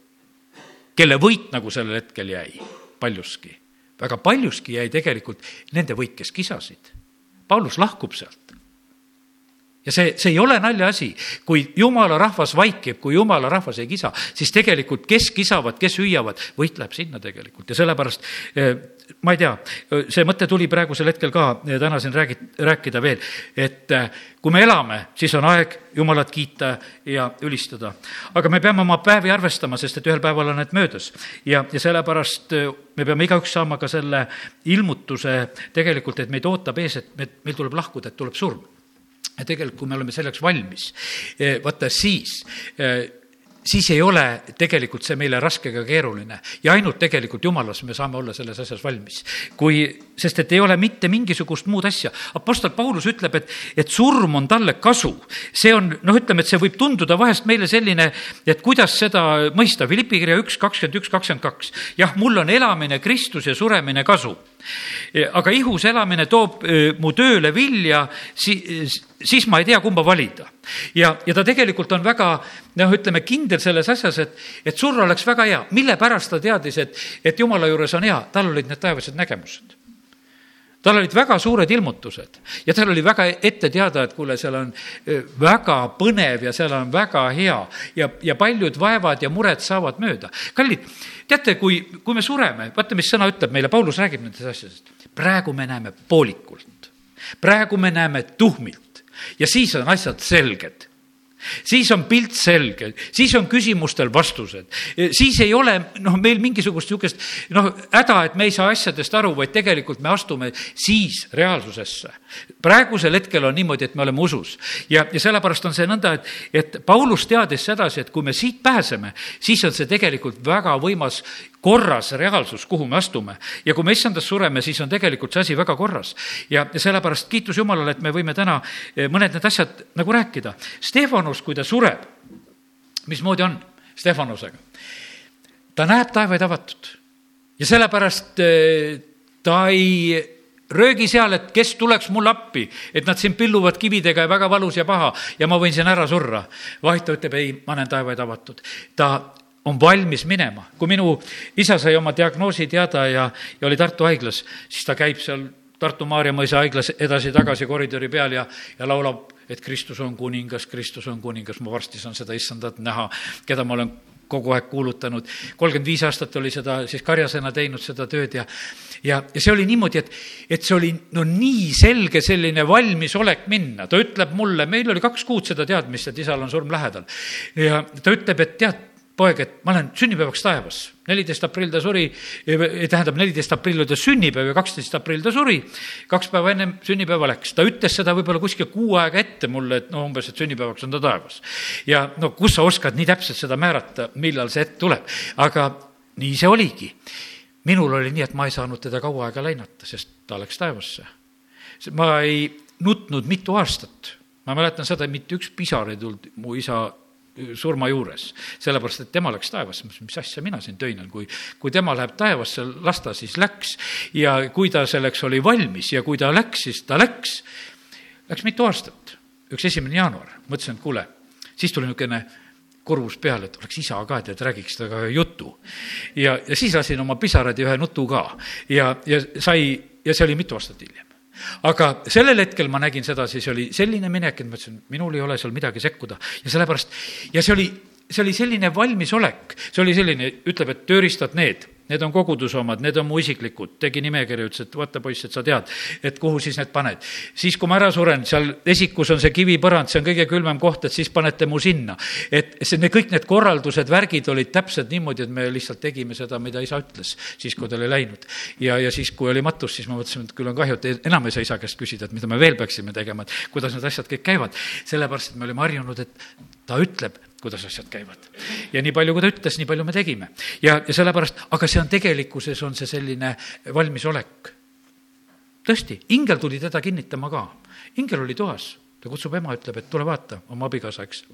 kelle võit nagu sellel hetkel jäi, paljuski, väga paljuski jäi tegelikult nende võit, kes kisasid. Paulus lahkub sealt ja see, see ei ole naljaasi, kui jumala rahvas vaikib, kui jumala rahvas ei kisa, siis tegelikult kes kisavad, kes hüüavad, võit läheb sinna tegelikult. Ja sellepärast eh, ma ei tea, see mõte tuli praegusel hetkel ka eh, täna siin räägi-, rääkida veel, et eh, kui me elame, siis on aeg Jumalat kiita ja ülistada. aga me peame oma päevi arvestama, sest et ühel päeval on need möödas. Ja, ja sellepärast me peame igaüks saama ka selle ilmutuse tegelikult, et meid ootab ees, et me, meil tuleb lahkuda, et tuleb surm ja tegelikult, kui me oleme selleks valmis, eh, vaata siis eh, siis ei ole tegelikult see meile raske ega keeruline ja ainult tegelikult jumalas me saame olla selles asjas valmis. kui, sest et ei ole mitte mingisugust muud asja. Apostel Paulus ütleb, et, et surm on talle kasu. see on, noh, ütleme, et see võib tunduda vahest meile selline, et kuidas seda mõista, Philippi kirja üks, kakskümmend üks, kakskümmend kaks. jah, mul on elamine Kristus ja suremine kasu aga ihus elamine toob mu tööle vilja, siis, siis ma ei tea, kumba valida. ja, ja ta tegelikult on väga, noh, ütleme kindel selles asjas, et, et surra oleks väga hea. mille pärast ta teadis, et, et jumala juures on hea, tal olid need taevased nägemused tal olid väga suured ilmutused. Ja tal oli väga ette teada, et kuule, seal on väga põnev ja seal on väga hea. Ja, ja paljud vaevad ja mured saavad mööda. kallid, teate, kui, kui me sureme, vaata, mis sõna ütleb meile, Paulus räägib nendest asjadest. praegu me näeme poolikult, praegu me näeme tuhmilt. Ja siis on asjad selged siis on pilt selge, siis on küsimustel vastused, siis ei ole noh, meil mingisugust niisugust noh, häda, et me ei saa asjadest aru, vaid tegelikult me astume siis reaalsusesse. praegusel hetkel on niimoodi, et me oleme usus ja, ja sellepärast on see nõnda, et, et Paulus teadis sedasi, et kui me siit pääseme, siis on see tegelikult väga võimas korras reaalsus, kuhu me astume. ja kui me issandas sureme, siis on tegelikult see asi väga korras. ja, sellepärast kiitus Jumalale, et me võime täna eh, mõned need asjad nagu rääkida. Stefanus, kui ta sureb, mismoodi on Stefanusega? ta näeb taevaid avatud ja sellepärast eh, ta ei röögi seal, et kes tuleks mulle appi, et nad siin pilluvad kividega ja väga valus ja paha ja ma võin siin ära surra. vaid ta ütleb, ei, ma näen taevaid avatud. ta on valmis minema. kui minu isa sai oma diagnoosi teada ja, ja oli Tartu haiglas, siis ta käib seal Tartu Maarja mõisa haiglas edasi-tagasi koridori peal ja, ja laulab, et Kristus on kuningas, Kristus on kuningas, ma varsti saan seda issandat näha, keda ma olen kogu aeg kuulutanud. kolmkümmend viis aastat oli seda siis karjasena teinud, seda tööd ja, ja, ja see oli niimoodi, et, et see oli no nii selge selline valmisolek minna. ta ütleb mulle, meil oli kaks kuud seda teadmist, et isal on surm lähedal. ja ta ütleb, et tead, poeg, et ma lähen sünnipäevaks taevas. neliteist aprill ta suri, tähendab, neliteist aprill oli ta sünnipäev ja kaksteist aprill ta suri. kaks päeva ennem sünnipäeva läks, ta ütles seda võib-olla kuskil kuu aega ette mulle, et no umbes, et sünnipäevaks on ta taevas. ja no kus sa oskad nii täpselt seda määrata, millal see hetk tuleb, aga nii see oligi. minul oli nii, et ma ei saanud teda kaua aega lainata, sest ta läks taevasse. ma ei nutnud mitu aastat ma mäletan seda, mitte üks pisar ei tulnud mu isa surma juures, sellepärast et tema läks taevasse, ma ütlesin, mis asja mina siin töinen, kui, kui tema läheb taevasse, las ta siis läks. ja kui ta selleks oli valmis ja kui ta läks, siis ta läks. Läks mitu aastat, üks esimene jaanuar, mõtlesin, et kuule, siis tuli niisugune kurvus peale, et oleks isa ka, tead, räägiks temaga jutu. ja, ja siis lasin oma pisarad ja ühe nutu ka. Ja, ja sai, ja see oli mitu aastat hiljem aga sellel hetkel ma nägin seda, siis oli selline minek, et ma ütlesin, minul ei ole seal midagi sekkuda. Ja sellepärast, ja see oli, see oli selline valmisolek, see oli selline, ütleb, et tööriistad need need on koguduse omad, need on mu isiklikud, tegi nimekirja, ütles, et vaata, poiss, et sa tead, et kuhu siis need paned. siis, kui ma ära suren, seal esikus on see kivipõrand, see on kõige külmem koht, et siis panete mu sinna. et see, need kõik need korraldused, värgid olid täpselt niimoodi, et me lihtsalt tegime seda, mida isa ütles, siis kui ta oli läinud. ja, ja siis, kui oli matus, siis ma mõtlesin, et küll on kahju, et enam ei saa isa käest küsida, et mida me veel peaksime tegema, et kuidas need asjad kõik käivad. sellepärast, et me olime harjunud, et ta ütleb kuidas asjad käivad. ja nii palju, kui ta ütles, nii palju me tegime. ja, ja sellepärast, aga see on tegelikkuses, on see selline valmisolek. tõesti, ingel tuli teda kinnitama ka. ingel oli toas, ta kutsub ema, ütleb, et tule vaata oma abikaasa, eks.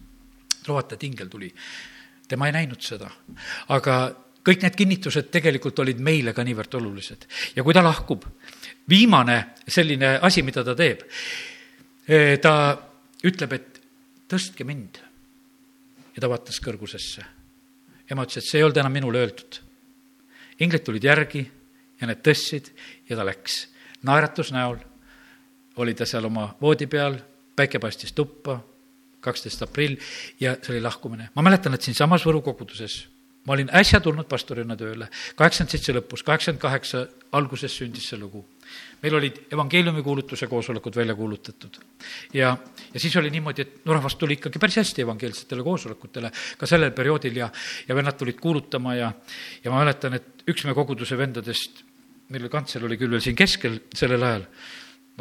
tule vaata, et ingel tuli. tema ei näinud seda, aga kõik need kinnitused tegelikult olid meile ka niivõrd olulised. ja kui ta lahkub, viimane selline asi, mida ta teeb, eh, ta ütleb, et tõstke mind. Ja ta vaatas kõrgusesse. ema ütles, et see ei olnud enam minule öeldud. inglid tulid järgi ja need tõstsid ja ta läks. naeratus näol oli ta seal oma voodi peal, päike paistis tuppa, kaksteist aprill ja see oli lahkumine. ma mäletan, et siinsamas Võru koguduses ma olin äsja tulnud pastorina tööle, kaheksakümmend seitse lõpus, kaheksakümmend kaheksa alguses sündis see lugu. Meil olid evangeeliumi kuulutuse koosolekud välja kuulutatud. ja, ja siis oli niimoodi, et no rahvas tuli ikkagi päris hästi evangeelsetele koosolekutele ka sellel perioodil ja, ja vennad tulid kuulutama ja, ja ma mäletan, et üks meie koguduse vendadest, mille kantsel oli küll veel siin keskel sellel ajal,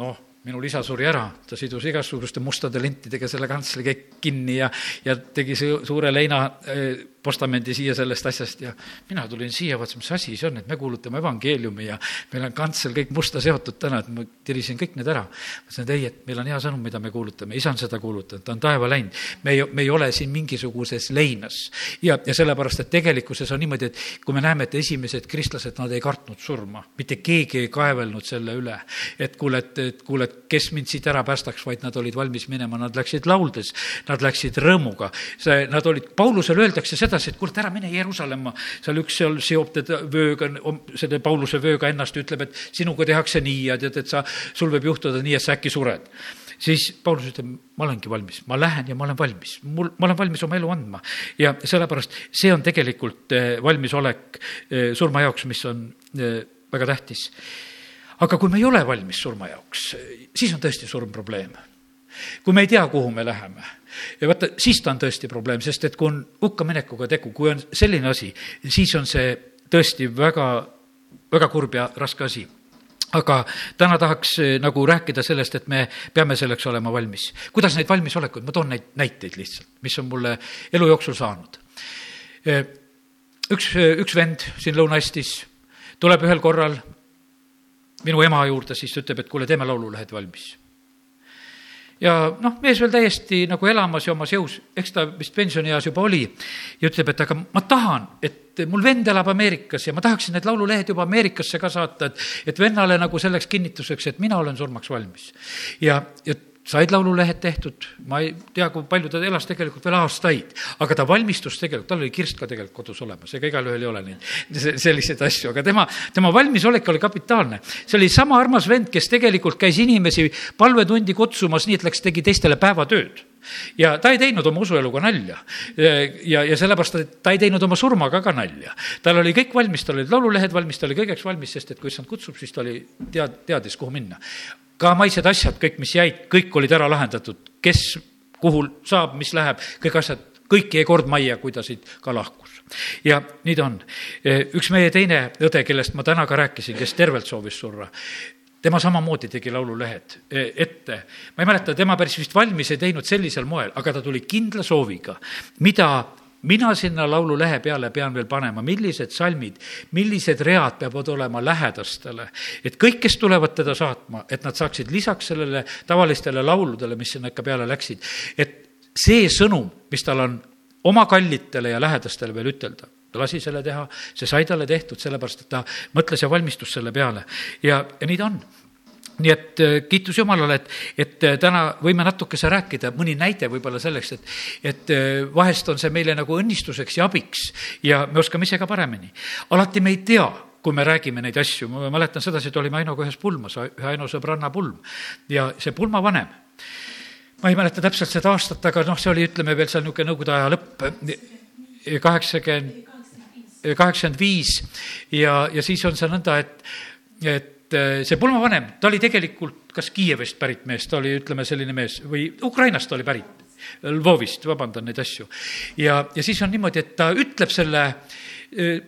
noh, minul isa suri ära, ta sidus igasuguste mustade lintidega selle kantsli kõik kinni ja, ja tegi su-, suure leina äh, postamendi siia sellest asjast ja mina tulin siia, vaatasin, mis asi see on, et me kuulutame evangeeliumi ja meil on kantsel kõik musta seotud täna, et ma tirisin kõik need ära. ma ütlesin, et ei, et meil on hea sõnum, mida me kuulutame, isa on seda kuulutanud, ta on taeva läinud. me ei, me ei ole siin mingisuguses leinas. ja, ja sellepärast, et tegelikkuses on niimoodi, et kui me näeme, et esimesed kristlased, nad ei kartnud surma, mitte keegi ei kaevelnud selle üle, et kuule, et, et kuule, kes mind siit ära päästaks, vaid nad olid valmis minema, nad läksid lauldes, nad läksid rõõmuga. see, nad olid, Paulusele öeldakse seda, sedasi, et kuule, ära mine Jeruusalemma. seal üks seal seob teda vööga, selle Pauluse vööga ennast, ütleb, et sinuga tehakse nii ja tead, et sa, sul võib juhtuda nii, et sa äkki sured siis Paulus ütleb, ma olengi valmis, ma lähen ja ma olen valmis, mul, ma olen valmis oma elu andma. ja sellepärast see on tegelikult eh, valmisolek eh, surma jaoks, mis on eh, väga tähtis. aga kui me ei ole valmis surma jaoks, siis on tõesti surm probleem kui me ei tea, kuhu me läheme. Ja vaata, siis ta on tõesti probleem, sest et kui on hukkaminekuga tegu, kui on selline asi, siis on see tõesti väga, väga kurb ja raske asi aga täna tahaks eh, nagu rääkida sellest, et me peame selleks olema valmis. kuidas neid valmisolekuid, ma toon neid näiteid lihtsalt, mis on mulle elu jooksul saanud. Eh, üks, üks vend siin Lõuna-Eestis tuleb ühel korral minu ema juurde, siis ütleb, et kuule, teeme laululehed valmis ja noh, mees veel täiesti nagu elamas ja omas jõus, eks ta vist pensionieas juba oli, ja ütleb, et aga ma tahan, et mul vend elab Ameerikas ja ma tahaksin need laululehed juba Ameerikasse ka saata, et, et vennale nagu selleks kinnituseks, et mina olen surmaks valmis. ja, ja said laululehed tehtud, ma ei tea, kui palju ta elas tegelikult veel aastaid, aga ta valmistus tegelikult, tal oli kirst ka tegelikult kodus olemas, ega igalühel ei ole neid selliseid asju, aga tema, tema valmisolek oli kapitaalne. see oli sama armas vend, kes tegelikult käis inimesi palvetundi kutsumas nii, et läks, tegi teistele päevatööd ja ta ei teinud oma usueluga nalja. ja, ja sellepärast, ta ei teinud oma surmaga ka nalja. tal oli kõik valmis, tal olid laululehed valmis, ta oli kõigeks valmis, sest et kui issand kutsub, siis ta oli, tead, teadis, kuhu minna ka maised asjad, kõik, mis jäid, kõik olid ära lahendatud, kes kuhu saab, mis läheb, kõik asjad, kõik jäi kord majja, kui ta siit ka lahkus. ja nii ta on. üks meie teine õde, kellest ma täna ka rääkisin, kes tervelt soovis surra, tema samamoodi tegi laululehed ette. ma ei mäleta, tema päris vist valmis ei teinud sellisel moel, aga ta tuli kindla sooviga, mida mina sinna laululehe peale pean veel panema, millised salmid, millised read peavad olema lähedastele, et kõik, kes tulevad teda saatma, et nad saaksid lisaks sellele tavalistele lauludele, mis sinna ikka peale läksid, et see sõnum, mis tal on oma kallitele ja lähedastele veel ütelda, ta lasi selle teha, see sai talle tehtud, sellepärast et ta mõtles ja valmistus selle peale. ja, ja nii ta on nii et äh, kiitus Jumalale, et, et äh, täna võime natukese rääkida, mõni näide võib-olla selleks, et, et äh, vahest on see meile nagu õnnistuseks ja abiks ja me oskame ise ka paremini. alati me ei tea, kui me räägime neid asju, ma mäletan sedasi, et olime Ainoga ühes pulmas, ühe Aino sõbranna pulm ja see pulma vanem, ma ei mäleta täpselt seda aastat, aga noh, see oli, ütleme veel seal niisugune Nõukogude aja lõpp, kaheksakümmend, kaheksakümmend viis ja, ja siis on see nõnda, et, et äh, see pulmavanem, ta oli tegelikult kas Kiievist pärit mees, ta oli, ütleme, selline mees või Ukrainast oli pärit, Lvovist, vabandan neid asju. ja, ja siis on niimoodi, et ta ütleb selle äh,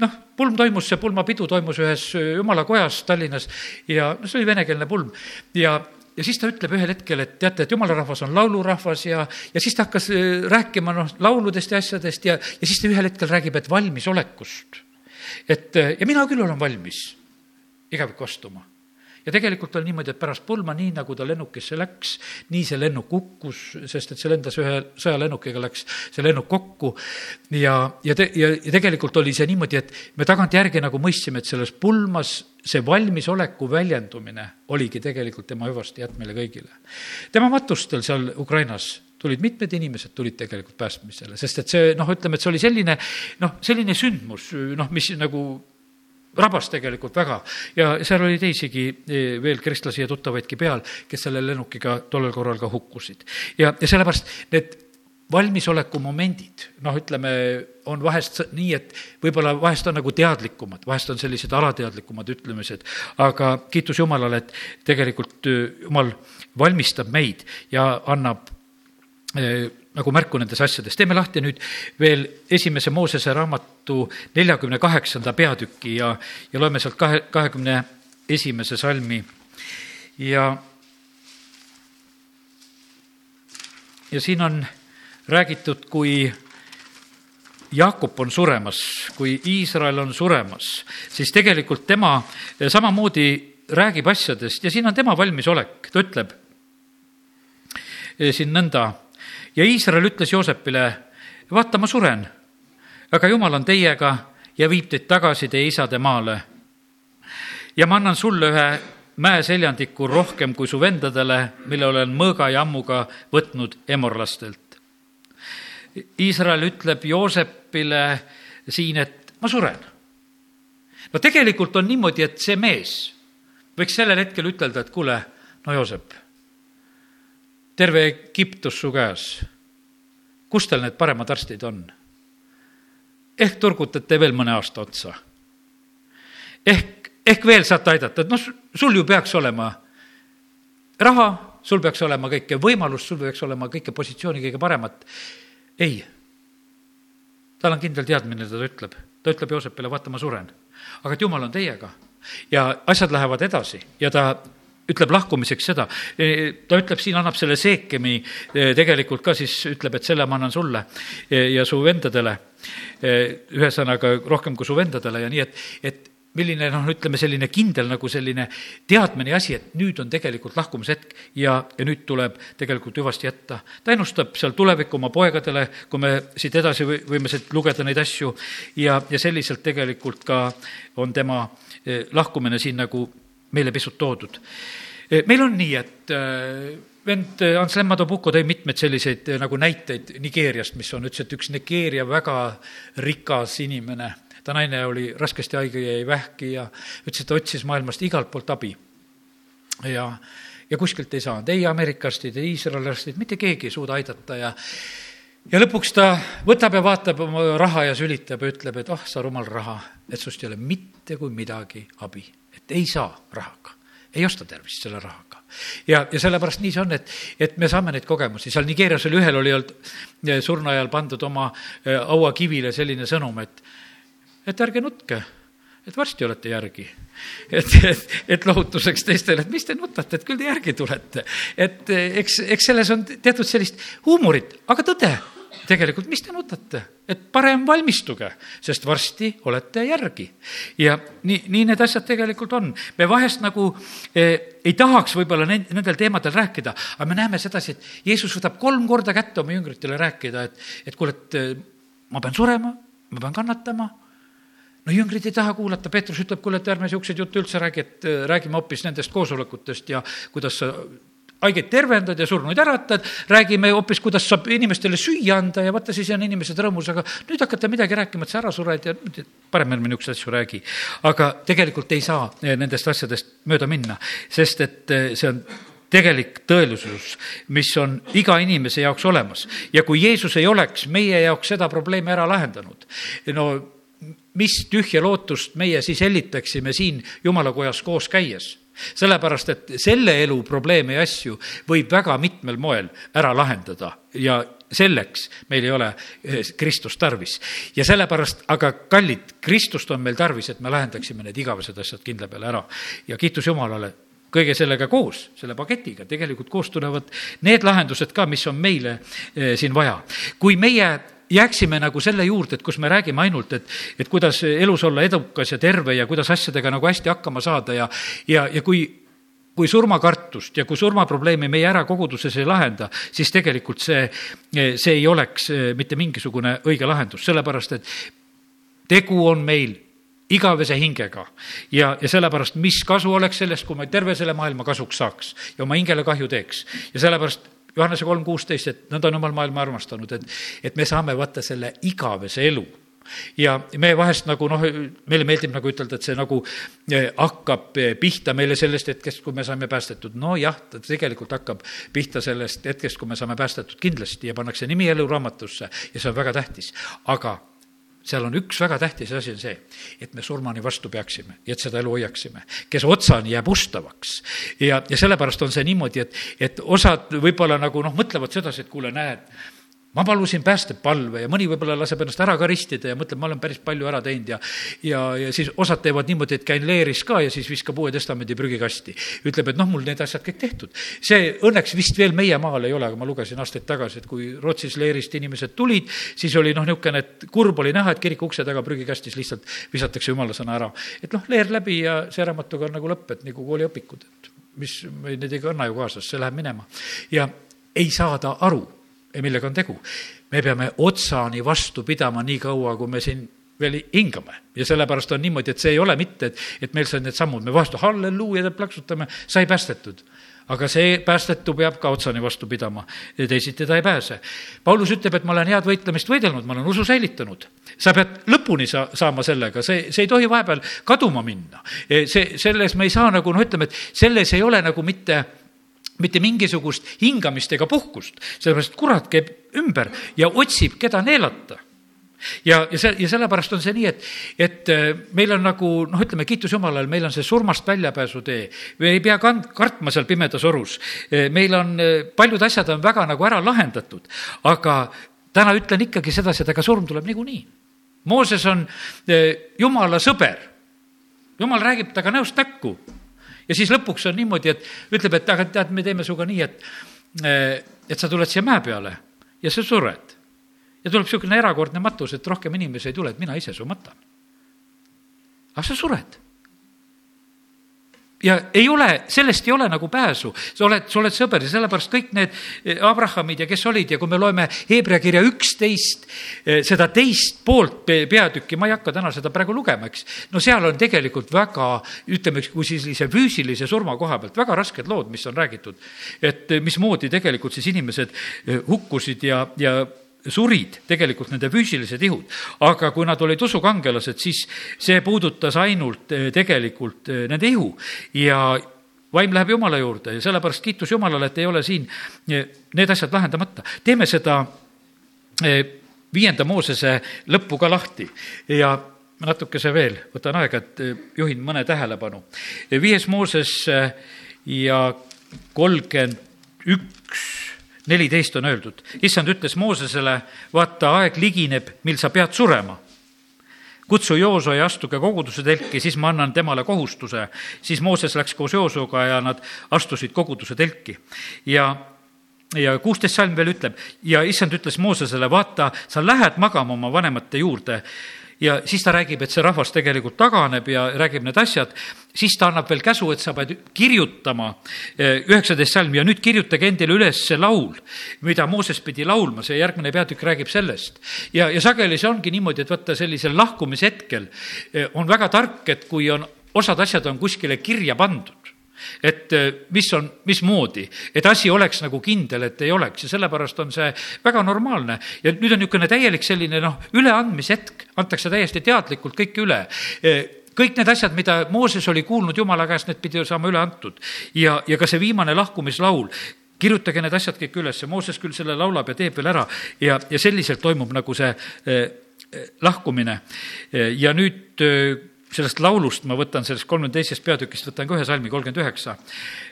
noh, pulm toimus, see pulmapidu toimus ühes äh, jumalakojas Tallinnas ja noh, see oli venekeelne pulm ja ja siis ta ütleb ühel hetkel, et teate, et jumala rahvas on laulurahvas ja, ja siis ta hakkas äh, rääkima noh, lauludest ja asjadest ja, ja siis ta ühel hetkel räägib, et valmisolekust. et äh, ja mina küll olen valmis igavikku astuma ja tegelikult on niimoodi, et pärast pulma, nii nagu ta lennukisse läks, nii see lennuk kukkus, sest et see lendas ühe sõjalennukiga, läks see lennuk kokku ja, ja te-, ja, ja tegelikult oli see niimoodi, et me tagantjärgi nagu mõistsime, et selles pulmas see valmisoleku väljendumine oligi tegelikult tema hüvasti jätt meile kõigile. tema matustel seal Ukrainas tulid mitmed inimesed, tulid tegelikult päästmisele, sest et see noh, ütleme, et see oli selline noh, selline sündmus, noh, mis nagu rabas tegelikult väga ja seal oli teisigi e, veel kristlasi ja tuttavaidki peal, kes selle lennukiga tollel korral ka hukkusid. ja, ja sellepärast need valmisoleku momendid, noh, ütleme, on vahest nii, et võib-olla vahest on nagu teadlikumad, vahest on sellised alateadlikumad ütlemised, aga kiitus Jumalale, et tegelikult e, Jumal valmistab meid ja annab e, nagu märku nendest asjadest. teeme lahti nüüd veel esimese Moosese raamatu neljakümne kaheksanda peatüki ja, ja loeme sealt kahe, kahekümne esimese salmi ja ja siin on räägitud, kui Jaakop on suremas, kui Iisrael on suremas, siis tegelikult tema samamoodi räägib asjadest ja siin on tema valmisolek, ta ütleb siin nõnda ja Iisrael ütles Joosepile, vaata, ma suren, aga Jumal on teiega ja viib teid tagasi teie isade maale. ja ma annan sulle ühe mäeseljandiku rohkem kui su vendadele, mille olen mõõga ja ammuga võtnud emorlastelt. Iisrael ütleb Joosepile siin, et ma suren. no tegelikult on niimoodi, et see mees võiks sellel hetkel ütelda, et kuule, no Joosep terve Egiptus su käes. kus teil need paremad arstid on? ehk turgutate veel mõne aasta otsa. ehk, ehk veel saate aidata, et noh, sul ju peaks olema raha, sul peaks olema kõike võimalust, sul peaks olema kõike positsiooni kõige paremat. ei. tal on kindel teadmine, ta ütleb, ta ütleb Joosepile, vaata, ma suren. aga et jumal on teiega ja asjad lähevad edasi ja ta ütleb lahkumiseks seda, e, ta ütleb siin, annab selle Seekemi e, tegelikult ka siis ütleb, et selle ma annan sulle e, ja su vendadele. ühesõnaga rohkem kui su vendadele ja nii, et, et milline noh, ütleme selline kindel nagu selline teadmine ja asi, et nüüd on tegelikult lahkumishetk ja, ja nüüd tuleb tegelikult hüvasti jätta. ta ennustab seal tulevikku oma poegadele, kui me siit edasi või, võime siit lugeda neid asju ja, ja selliselt tegelikult ka on tema lahkumine siin nagu meile pisut toodud. E, meil on nii, et e, vend Anselm Madobuko tõi mitmeid selliseid e, nagu näiteid Nigeeriast, mis on, ütles, et üks Nigeeria väga rikas inimene, ta naine oli raskesti haige, jäi vähki ja ütles, et ta otsis maailmast igalt poolt abi. ja, ja kuskilt ei saanud, ei Ameerika arstid, ei Iisraeli arstid, mitte keegi ei suuda aidata ja ja lõpuks ta võtab ja vaatab oma raha ja sülitab ja ütleb, et ah oh,, sa rumal raha, et sust ei ole mitte kui midagi abi et ei saa rahaga, ei osta tervist selle rahaga. ja, ja sellepärast nii see on, et, et me saame neid kogemusi, seal Nigeerias oli ühel oli olnud eh, surnu ajal pandud oma eh, hauakivile selline sõnum, et, et ärge nutke et varsti olete järgi. et, et, et lohutuseks teistele, et mis te nutate, et küll te järgi tulete. et eh, eks, eks selles on teatud sellist huumorit, aga tõde tegelikult, mis te nutate, et parem valmistuge, sest varsti olete järgi. ja nii, nii need asjad tegelikult on. me vahest nagu eh, ei tahaks võib-olla nend-, nendel teemadel rääkida, aga me näeme sedasi, et Jeesus võtab kolm korda kätte oma jüngritele rääkida, et, et kuule, et eh, ma pean surema, ma pean kannatama no jüngrid ei taha kuulata, Peetrus ütleb, kuule, et ärme niisuguseid jutte üldse räägi, et eh, räägime hoopis nendest koosolekutest ja kuidas sa haigeid tervendad ja surnuid äratad, räägime hoopis, kuidas saab inimestele süüa anda ja vaata, siis on inimesed rõõmus, aga nüüd hakata midagi rääkima, et sa ära sured ja parem ärme niisuguseid asju räägi. aga tegelikult ei saa eh, nendest asjadest mööda minna, sest et eh, see on tegelik tõelisus, mis on iga inimese jaoks olemas. ja kui Jeesus ei oleks meie jaoks seda probleemi ära lahendanud, no mis tühja lootust meie siis hellitaksime siin jumalakojas koos käies sellepärast, et selle elu probleeme ja asju võib väga mitmel moel ära lahendada ja selleks meil ei ole eh, Kristust tarvis. ja sellepärast, aga kallid, Kristust on meil tarvis, et me lahendaksime need igavesed asjad kindla peale ära. ja kiitus Jumalale, kõige sellega koos, selle paketiga, tegelikult koos tulevad need lahendused ka, mis on meile eh, siin vaja. kui meie jääksime nagu selle juurde, et kus me räägime ainult, et, et kuidas elus olla edukas ja terve ja kuidas asjadega nagu hästi hakkama saada ja, ja, ja kui kui surmakartust ja kui surmaprobleemi meie ära koguduses ei lahenda, siis tegelikult see, see ei oleks eh, mitte mingisugune õige lahendus, sellepärast et tegu on meil igavese hingega. ja, ja sellepärast, mis kasu oleks sellest, kui me terve selle maailma kasuks saaks ja oma hingele kahju teeks. ja sellepärast Johannese kolm kuusteist, et nõnda on jumal maailma armastanud, et, et me saame vaata selle igavese elu ja me vahest nagu noh, meile meeldib nagu ütelda, et see nagu eh, hakkab eh, pihta meile sellest hetkest, kui me saime päästetud. nojah, ta tegelikult hakkab pihta sellest hetkest, kui me saame päästetud kindlasti ja pannakse nimi eluraamatusse ja see on väga tähtis. aga seal on üks väga tähtis asi, on see, et me surmani vastu peaksime ja et seda elu hoiaksime. kes otsani jääb ustavaks. ja, ja sellepärast on see niimoodi, et, et osad võib-olla nagu noh, mõtlevad sedasi, et kuule, näed, ma palusin päästepalve ja mõni võib-olla laseb ennast ära ka ristida ja mõtleb, ma olen päris palju ära teinud ja ja, ja siis osad teevad niimoodi, et käin leeris ka ja siis viskab Uue Testamendi prügikasti. ütleb, et noh, mul need asjad kõik tehtud. see õnneks vist veel meie maal ei ole, aga ma lugesin aastaid tagasi, et kui Rootsis leerist inimesed tulid, siis oli noh, niisugune, et kurb oli näha, et kiriku ukse taga prügikastis lihtsalt visatakse jumala sõna ära. et noh, leer läbi ja see raamatuga on nagu lõpp, et nagu kooliõpikud, et mis, need ei kanna ju kaasas, see läheb minema. ja ei saada aru millega on tegu. me peame otsani vastu pidama nii kaua, kui me siin veel hingame ja sellepärast on niimoodi, et see ei ole mitte, et, et meil said need sammud, me vastu halleluuja, plaksutame, sai päästetud aga see päästetu peab ka otsani vastu pidama, teisiti ta ei pääse. Paulus ütleb, et ma olen head võitlemist võidelnud, ma olen usu säilitanud. sa pead lõpuni sa-, saama sellega, see, see ei tohi vahepeal kaduma minna. see, selles me ei saa nagu noh, ütleme, et selles ei ole nagu mitte mitte mingisugust hingamist ega puhkust, sellepärast kurat käib ümber ja otsib, keda neelata ja, ja see, ja sellepärast on see nii, et, et äh, meil on nagu noh, ütleme, kiitus Jumalale, meil on see surmast väljapääsu tee. me ei pea kand-, kartma seal pimedas orus. Äh, meil on, äh, paljud asjad on väga nagu ära lahendatud, aga täna ütlen ikkagi sedasi, et aga surm tuleb niikuinii. Mooses on Jumala sõber. Jumal räägib temaga näost näkku ja siis lõpuks on niimoodi, et ütleb, et aga tead, me teeme sinuga nii, et, eh, et sa tuled siia mäe peale ja sa sured. ja tuleb niisugune erakordne matus, et rohkem inimesi ei tule, et mina ise su matan. aga sa sured ja ei ole, sellest ei ole nagu pääsu, sa oled, sa oled sõber ja sellepärast kõik need eh, Abrahamid ja kes olid ja kui me loeme Hebra kirja üksteist, eh, seda teist poolt peatükki, ma ei hakka täna seda praegu lugema, eks. no seal on tegelikult väga, ütleme, kui sellise füüsilise surma koha pealt väga rasked lood, mis on räägitud. et eh, mismoodi tegelikult siis inimesed hukkusid ja, ja surid tegelikult nende füüsilised ihud. aga kui nad olid usukangelased, siis see puudutas ainult eh, tegelikult eh, nende ihu ja vaim läheb Jumala juurde ja sellepärast kiitus Jumalale, et ei ole siin eh, need asjad lahendamata. teeme seda viienda Moosese lõppu ka lahti ja natukese veel, võtan aega, et juhin mõne tähelepanu. viies Mooses ja kolmkümmend üks neliteist on öeldud, issand ütles Moosesele, vaata, aeg ligineb, mil sa pead surema. kutsu Jooso ja astuge koguduse telki, siis ma annan temale kohustuse. siis Mooses läks koos Joosoga ja nad astusid koguduse telki. ja ja kuusteist salm veel ütleb ja issand ütles Moosesele, vaata, sa lähed magama oma vanemate juurde ja siis ta räägib, et see rahvas tegelikult taganeb ja räägib need asjad, siis ta annab veel käsu, et sa pead kirjutama eh, üheksateist salm ja nüüd kirjutage endale üles see laul, mida Mooses pidi laulma, see järgmine peatükk räägib sellest. ja, ja sageli see ongi niimoodi, et vaata, sellisel lahkumishetkel eh, on väga tark, et kui on, osad asjad on kuskile kirja pandud, et äh, mis on, mismoodi, et asi oleks nagu kindel, et ei oleks ja sellepärast on see väga normaalne. ja nüüd on niisugune täielik selline noh, üleandmishetk, antakse täiesti teadlikult kõik üle äh, kõik need asjad, mida Mooses oli kuulnud Jumala käest, need pidi saama üle antud. ja, ja ka see viimane lahkumislaul, kirjutage need asjad kõik üles, Mooses küll selle laulab ja teeb veel ära ja, ja selliselt toimub nagu see eh, lahkumine. ja nüüd eh, sellest laulust ma võtan sellest kolmekümne teisest peatükist, võtan ka ühe salmi, kolmkümmend üheksa.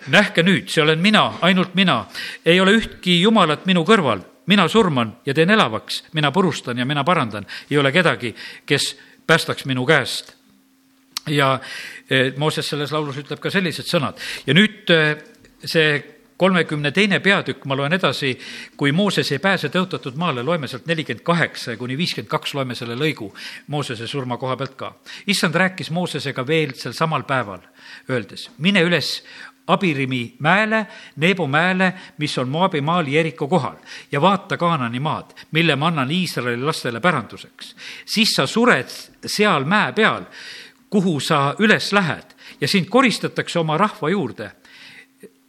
nähke nüüd, see olen mina, ainult mina, ei ole ühtki jumalat minu kõrval, mina surman ja teen elavaks, mina purustan ja mina parandan, ei ole kedagi, kes päästaks minu käest. Ja eh, Mooses selles laulus ütleb ka sellised sõnad. Ja nüüd eh, see kolmekümne teine peatükk, ma loen edasi, kui Mooses ei pääse tõotatud maale, loeme sealt nelikümmend kaheksa kuni viiskümmend kaks, loeme selle lõigu Moosese surma koha pealt ka. issand rääkis Moosesega veel sel samal päeval, öeldes, mine üles Abirimi mäele, Nebo mäele, mis on Moabi maal Jeriko kohal ja vaata Kaanani maad, mille ma annan Iisraeli lastele päranduseks. siis sa sured seal mäe peal, kuhu sa üles lähed ja sind koristatakse oma rahva juurde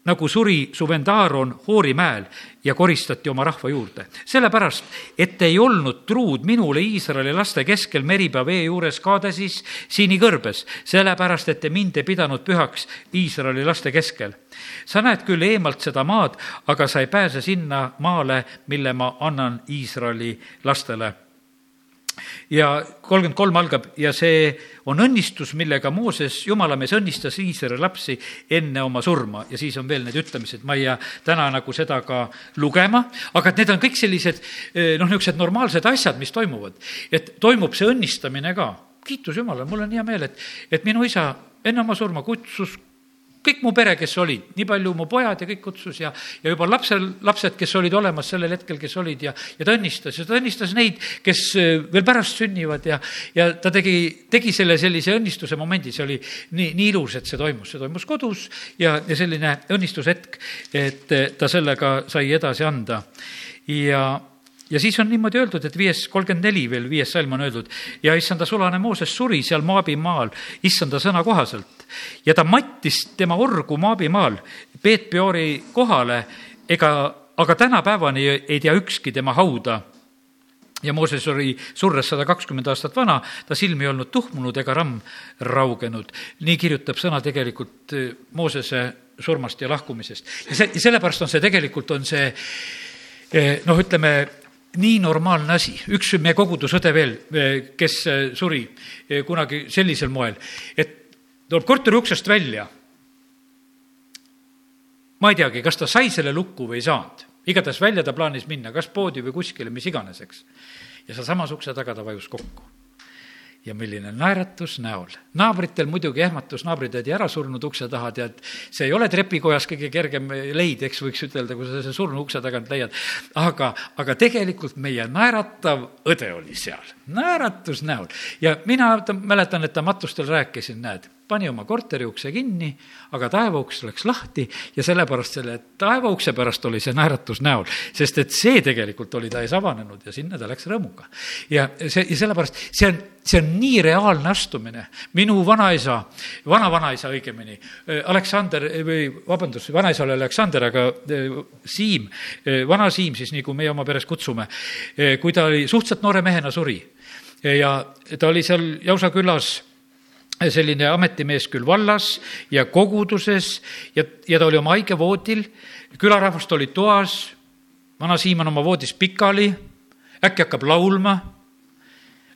nagu suri su vend Aaron Hoorimäel ja koristati oma rahva juurde. sellepärast, et ei olnud truud minule Iisraeli laste keskel Meribea vee juures Kaadesis siinikõrbes, sellepärast et te mind ei pidanud pühaks Iisraeli laste keskel. sa näed küll eemalt seda maad, aga sa ei pääse sinna maale, mille ma annan Iisraeli lastele ja kolmkümmend kolm algab ja see on õnnistus, millega Mooses, jumalamees, õnnistas Iisraeli lapsi enne oma surma. Ja siis on veel need ütlemised, ma ei jää täna nagu seda ka lugema, aga et need on kõik sellised eh, noh, niisugused normaalsed asjad, mis toimuvad. et toimub see õnnistamine ka, kiitus Jumalale, mul on hea meel, et, et minu isa enne oma surma kutsus kõik mu pere, kes olid, nii palju mu pojad ja kõik kutsus ja, ja juba lapsel, lapsed, kes olid olemas sellel hetkel, kes olid ja, ja ta õnnistas ja ta õnnistas neid, kes äh, veel pärast sünnivad ja, ja ta tegi, tegi selle sellise õnnistuse momendi, see oli nii, nii ilus, et see toimus, see toimus kodus ja, ja selline õnnistushetk, et äh, ta sellega sai edasi anda. ja ja siis on niimoodi öeldud, et viies kolmkümmend neli veel, viies salm on öeldud ja issanda sulane Mooses suri seal Moabi maal issanda sõna kohaselt ja ta mattis tema orgu Moabi maal Peet-Peori kohale, ega, aga tänapäevani ei tea ükski tema hauda ja Mooses oli surres sada kakskümmend aastat vana, ta silm ei olnud tuhmunud ega ramm raugenud. nii kirjutab sõna tegelikult eh, Moosese surmast ja lahkumisest. ja see, sellepärast on see tegelikult, on see eh, noh, ütleme, nii normaalne asi, üks meie kogudusõde veel, kes suri kunagi sellisel moel, et tuleb korteri uksest välja. ma ei teagi, kas ta sai selle lukku või ei saanud, igatahes välja ta plaanis minna, kas poodi või kuskile, mis iganes, eks. ja sealsamas ukse taga ta vajus kokku ja milline naeratus näol. naabritel muidugi ehmatus, naabrid olid ära surnud ukse taha, tead, see ei ole trepikojas kõige kergem leid, eks võiks ütelda, kui sa selle surnu ukse tagant leiad. aga, aga tegelikult meie naeratav õde oli seal, naeratus näol. ja mina mäletan, et ta matustel rääkisin, näed pani oma korteri ukse kinni, aga taevauks läks lahti ja sellepärast selle taevaukse pärast oli see naeratus näol, sest et see tegelikult oli ta ees avanenud ja sinna ta läks rõõmuga. ja see, ja sellepärast see on, see on nii reaalne astumine. minu vanaisa, vana-vanaisa õigemini, Aleksander või vabandust, vanaisa oli Aleksander, aga Siim, vana Siim siis, nagu meie oma peres kutsume, kui ta oli suhteliselt noore mehena suri ja ta oli seal Jausa külas selline ametimees küll vallas ja koguduses ja, ja ta oli oma haigevoodil, külarahvast oli toas, vana Siim on oma voodis pikali, äkki hakkab laulma,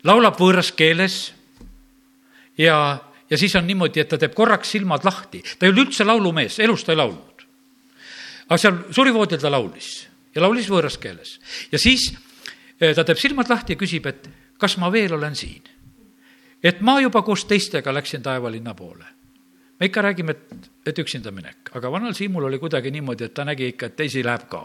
laulab võõras keeles ja, ja siis on niimoodi, et ta teeb korraks silmad lahti. ta ei olnud üldse laulumees, elus ta ei laulnud. aga seal surivoodil ta laulis ja laulis võõras keeles. ja siis eh, ta teeb silmad lahti ja küsib, et kas ma veel olen siin et ma juba koos teistega läksin taevalinna poole. me ikka räägime, et, et üksinda minek, aga vanal Siimul oli kuidagi niimoodi, et ta nägi ikka, et teisi läheb ka.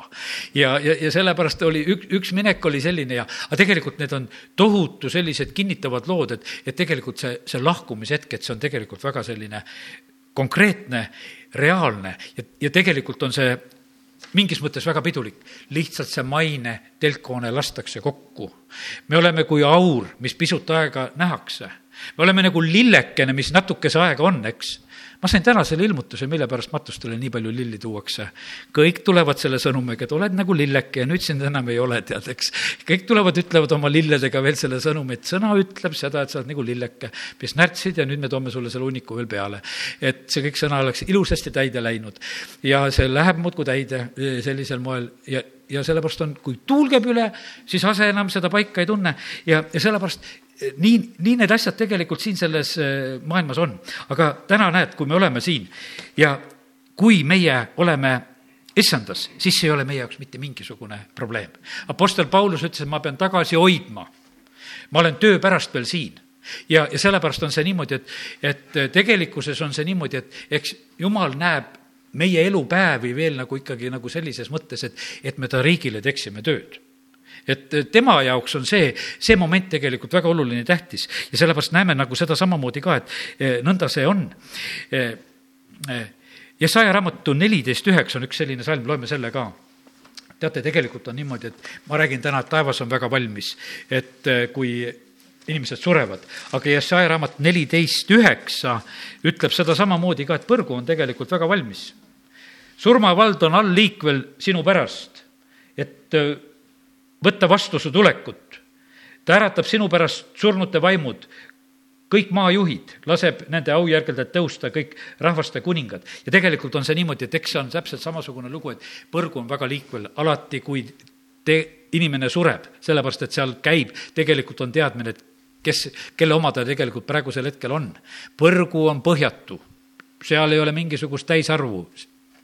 ja, ja, ja sellepärast oli üks, üks minek oli selline ja, aga tegelikult need on tohutu sellised kinnitavad lood, et, et tegelikult see, see lahkumishetk, et see on tegelikult väga selline konkreetne, reaalne ja, ja tegelikult on see mingis mõttes väga pidulik, lihtsalt see maine telkhoone lastakse kokku. me oleme kui aur, mis pisut aega nähakse me oleme nagu lillekene, mis natukese aega on, eks. ma sain täna selle ilmutuse, mille pärast matustele nii palju lilli tuuakse. kõik tulevad selle sõnumiga, et oled nagu lilleke ja nüüd sind enam ei ole, tead, eks. kõik tulevad, ütlevad oma lilledega veel selle sõnumi, et sõna ütleb seda, et sa oled nagu lilleke, mis närtsid ja nüüd me toome sulle selle hunniku veel peale. et see kõik sõna oleks ilusasti täide läinud ja see läheb muudkui täide eh, sellisel moel ja ja sellepärast on, kui tuul käib üle, siis ase enam seda paika ei tunne ja, ja sellepärast nii, nii need asjad tegelikult siin selles äh, maailmas on. aga täna näed, kui me oleme siin ja kui meie oleme issandas, siis see ei ole meie jaoks mitte mingisugune probleem. Apostel Paulus ütles, et ma pean tagasi hoidma. ma olen töö pärast veel siin ja, ja sellepärast on see niimoodi, et, et tegelikkuses on see niimoodi, et eks jumal näeb meie elupäevi veel nagu ikkagi nagu sellises mõttes, et, et me ta riigile teeksime tööd et tema jaoks on see, see moment tegelikult väga oluline, tähtis ja sellepärast näeme nagu seda samamoodi ka, et eh, nõnda see on. Eh, eh, Jesaja raamatu neliteist üheksa on üks selline salm, loeme selle ka teate, tegelikult on niimoodi, et ma räägin täna, et taevas on väga valmis, et kui inimesed surevad, aga Jesaja raamat neliteist üheksa ütleb seda samamoodi ka, et põrgu on tegelikult väga valmis. surmavald on all liikvel sinu pärast, et võtta vastu su tulekut. ta äratab sinu pärast surnute vaimud, kõik maajuhid, laseb nende aujärgeldajad tõusta, kõik rahvaste kuningad. ja tegelikult on see niimoodi, et eks see on täpselt samasugune lugu, et põrgu on väga liikvel, alati kui te, inimene sureb, sellepärast et seal käib, tegelikult on teadmine, et kes, kelle oma ta tegelikult praegusel hetkel on. põrgu on põhjatu, seal ei ole mingisugust täisarvu,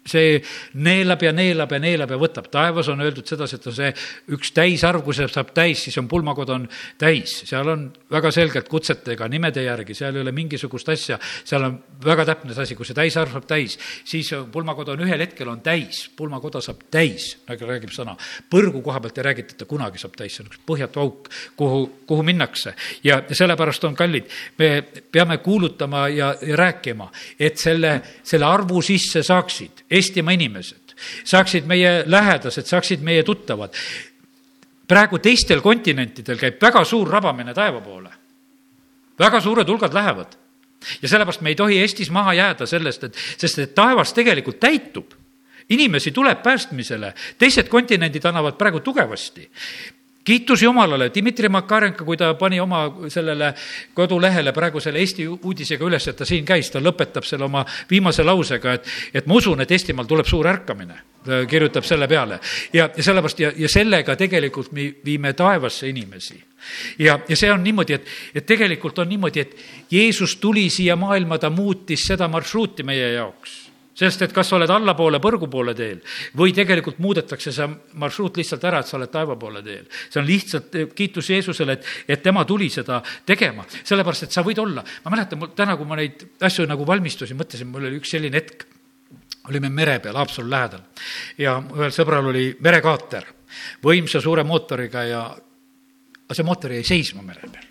see neelab ja neelab ja neelab ja võtab. taevas on öeldud sedasi, et on see üks täisarv, kui see saab täis, siis on pulmakod on täis. seal on väga selgelt kutsetega, nimede järgi, seal ei ole mingisugust asja, seal on väga täpne see asi, kui see täisarv saab täis, siis pulmakod on ühel hetkel on täis, pulmakoda saab täis, nagu räägib sõna. põrgu koha pealt ei räägita, et ta kunagi saab täis, see on üks põhjatu auk, kuhu, kuhu minnakse. ja sellepärast on kallid, me peame kuulutama ja, ja rääkima, et selle, selle arvu sisse saaksid Eestimaa inimesed, saaksid meie lähedased, saaksid meie tuttavad. praegu teistel kontinentidel käib väga suur rabamine taeva poole. väga suured hulgad lähevad. ja sellepärast me ei tohi Eestis maha jääda sellest, et, sest et taevas tegelikult täitub inimesi tuleb päästmisele, teised kontinendid annavad praegu tugevasti kiitus Jumalale, Dmitri Makarenko, kui ta pani oma sellele kodulehele praegu selle Eesti uudisega üles, et ta siin käis, ta lõpetab selle oma viimase lausega, et, et ma usun, et Eestimaal tuleb suur ärkamine. ta kirjutab selle peale. Ja, ja sellepärast ja, ja sellega tegelikult me viime taevasse inimesi. Ja, ja see on niimoodi, et, et tegelikult on niimoodi, et Jeesus tuli siia maailma, ta muutis seda marsruuti meie jaoks sest et kas sa oled allapoole põrgu poole teel või tegelikult muudetakse see marsruut lihtsalt ära, et sa oled taeva poole teel. see on lihtsalt eh, kiitus Jeesusele, et, et tema tuli seda tegema, sellepärast et sa võid olla, ma mäletan, mul täna, kui ma neid asju nagu valmistusin, mõtlesin, mul oli üks selline hetk, olime mere peal Haapsalu lähedal ja ühel sõbral oli merekaater võimsa suure mootoriga ja aga see mootor jäi seisma mere peal.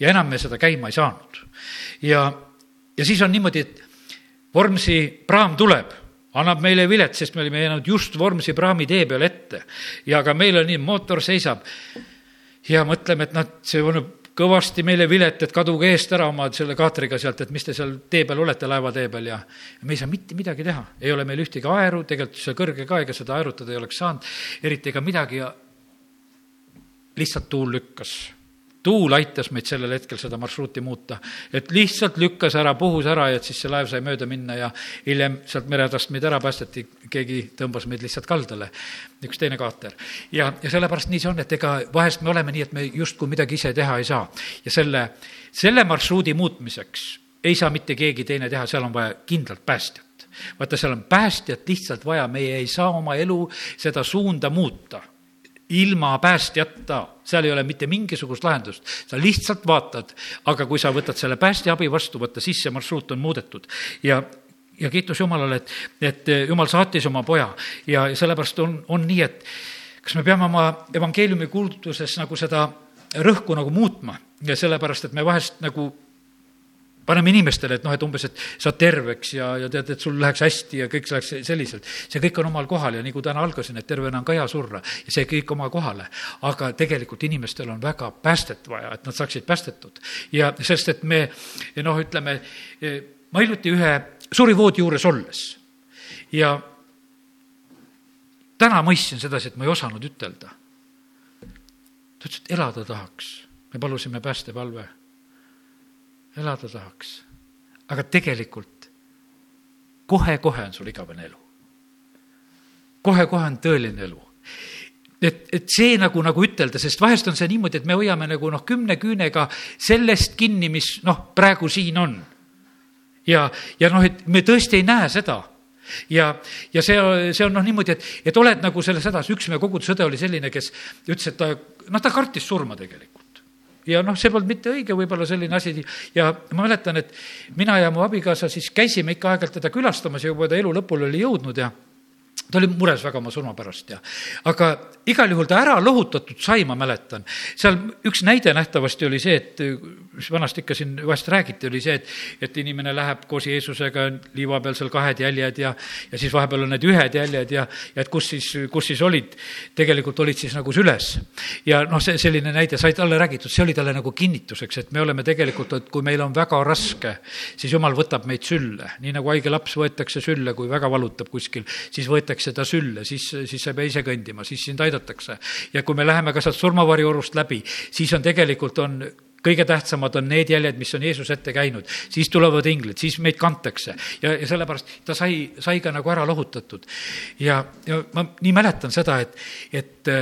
ja enam me seda käima ei saanud. ja, ja siis on niimoodi, et Vormsi praam tuleb, annab meile vilet, sest me olime jäänud just Vormsi praami tee peale ette. ja ka meil on nii, mootor seisab ja mõtleme, et noh, see on kõvasti meile vilet, et kaduge eest ära oma selle kaatriga sealt, et mis te seal tee peal olete, laevatee peal ja me ei saa mitte midagi teha. ei ole meil ühtegi aeru, tegelikult see kõrge ka, ega seda aerutada ei oleks saanud, eriti ega midagi ja lihtsalt tuul lükkas tuul aitas meid sellel hetkel seda marsruuti muuta, et lihtsalt lükkas ära, puhus ära ja et siis see laev sai mööda minna ja hiljem sealt meretast meid ära päästeti, keegi tõmbas meid lihtsalt kaldale, üks teine kaater. ja, ja sellepärast nii see on, et ega vahest me oleme nii, et me justkui midagi ise teha ei saa. Ja selle, selle marsruudi muutmiseks ei saa mitte keegi teine teha, seal on vaja kindlalt päästjat. Vaata, seal on päästjat lihtsalt vaja, meie ei saa oma elu seda suunda muuta ilma päästjata, seal ei ole mitte mingisugust lahendust, sa lihtsalt vaatad, aga kui sa võtad selle päästjaabi vastu, vaata siis see marsruut on muudetud. Ja ja kiitus Jumalale, et, et Jumal saatis oma poja. Ja sellepärast on, on nii, et kas me peame oma evangeeliumi kuulutuses nagu seda rõhku nagu muutma? Ja sellepärast, et me vahest nagu paneme inimestele, et noh, et umbes, et saad terveks ja, ja tead, et sul läheks hästi ja kõik läheks selliselt. see kõik on omal kohal ja nii kui täna algasin, et tervena on ka hea surra ja see kõik oma kohale. aga tegelikult inimestel on väga päästet vaja, et nad saaksid päästetud. ja sest, et me noh, ütleme, ma hiljuti ühe surivoodi juures olles ja täna mõistsin sedasi, et ma ei osanud ütelda. ta ütles, et elada tahaks. me palusime päästepalve elada tahaks. aga tegelikult kohe-kohe on sul igavene elu. kohe-kohe on tõeline elu et, et see nagu, nagu ütelda, sest vahest on see niimoodi, et me hoiame nagu noh, kümne küünega sellest kinni, mis noh, praegu siin on. ja, ja noh, et me tõesti ei näe seda. ja, ja see, see on noh niimoodi, et, et oled nagu selles hädas, üks meie koguduse õde oli selline, kes ütles, et ta, noh, ta kartis surma tegelikult ja noh, see polnud mitte õige võib-olla selline asi. Ja ma mäletan, et mina ja mu abikaasa siis käisime ikka aeg-ajalt teda külastamas ja juba ta elu lõpule oli jõudnud ja ta oli mures väga oma surma pärast ja, aga igal juhul ta ära lohutatud sai, ma mäletan. seal üks näide nähtavasti oli see, et mis vanasti ikka siin vahest räägiti, oli see, et, et inimene läheb koos Jeesusega liiva peal seal kahed jäljed ja, ja siis vahepeal on need ühed jäljed ja, ja et kus siis, kus siis olid, tegelikult olid siis nagu süles. ja noh, see selline näide sai talle räägitud, see oli talle nagu kinnituseks, et me oleme tegelikult, et kui meil on väga raske, siis jumal võtab meid sülle, nii nagu haige laps võetakse sülle, kui väga valutab kuskil, siis võetakse ta sülle, siis, siis sa ei pea ise kõndima, siis sind aidatakse. ja kui me läheme ka sealt surmavarjuorust läbi, siis on tegelikult, on kõige tähtsamad on need jäljed, mis on Jeesus ette käinud, siis tulevad inglid, siis meid kantakse ja, ja sellepärast ta sai, sai ka nagu ära lohutatud. ja, ja ma nii mäletan seda, et, et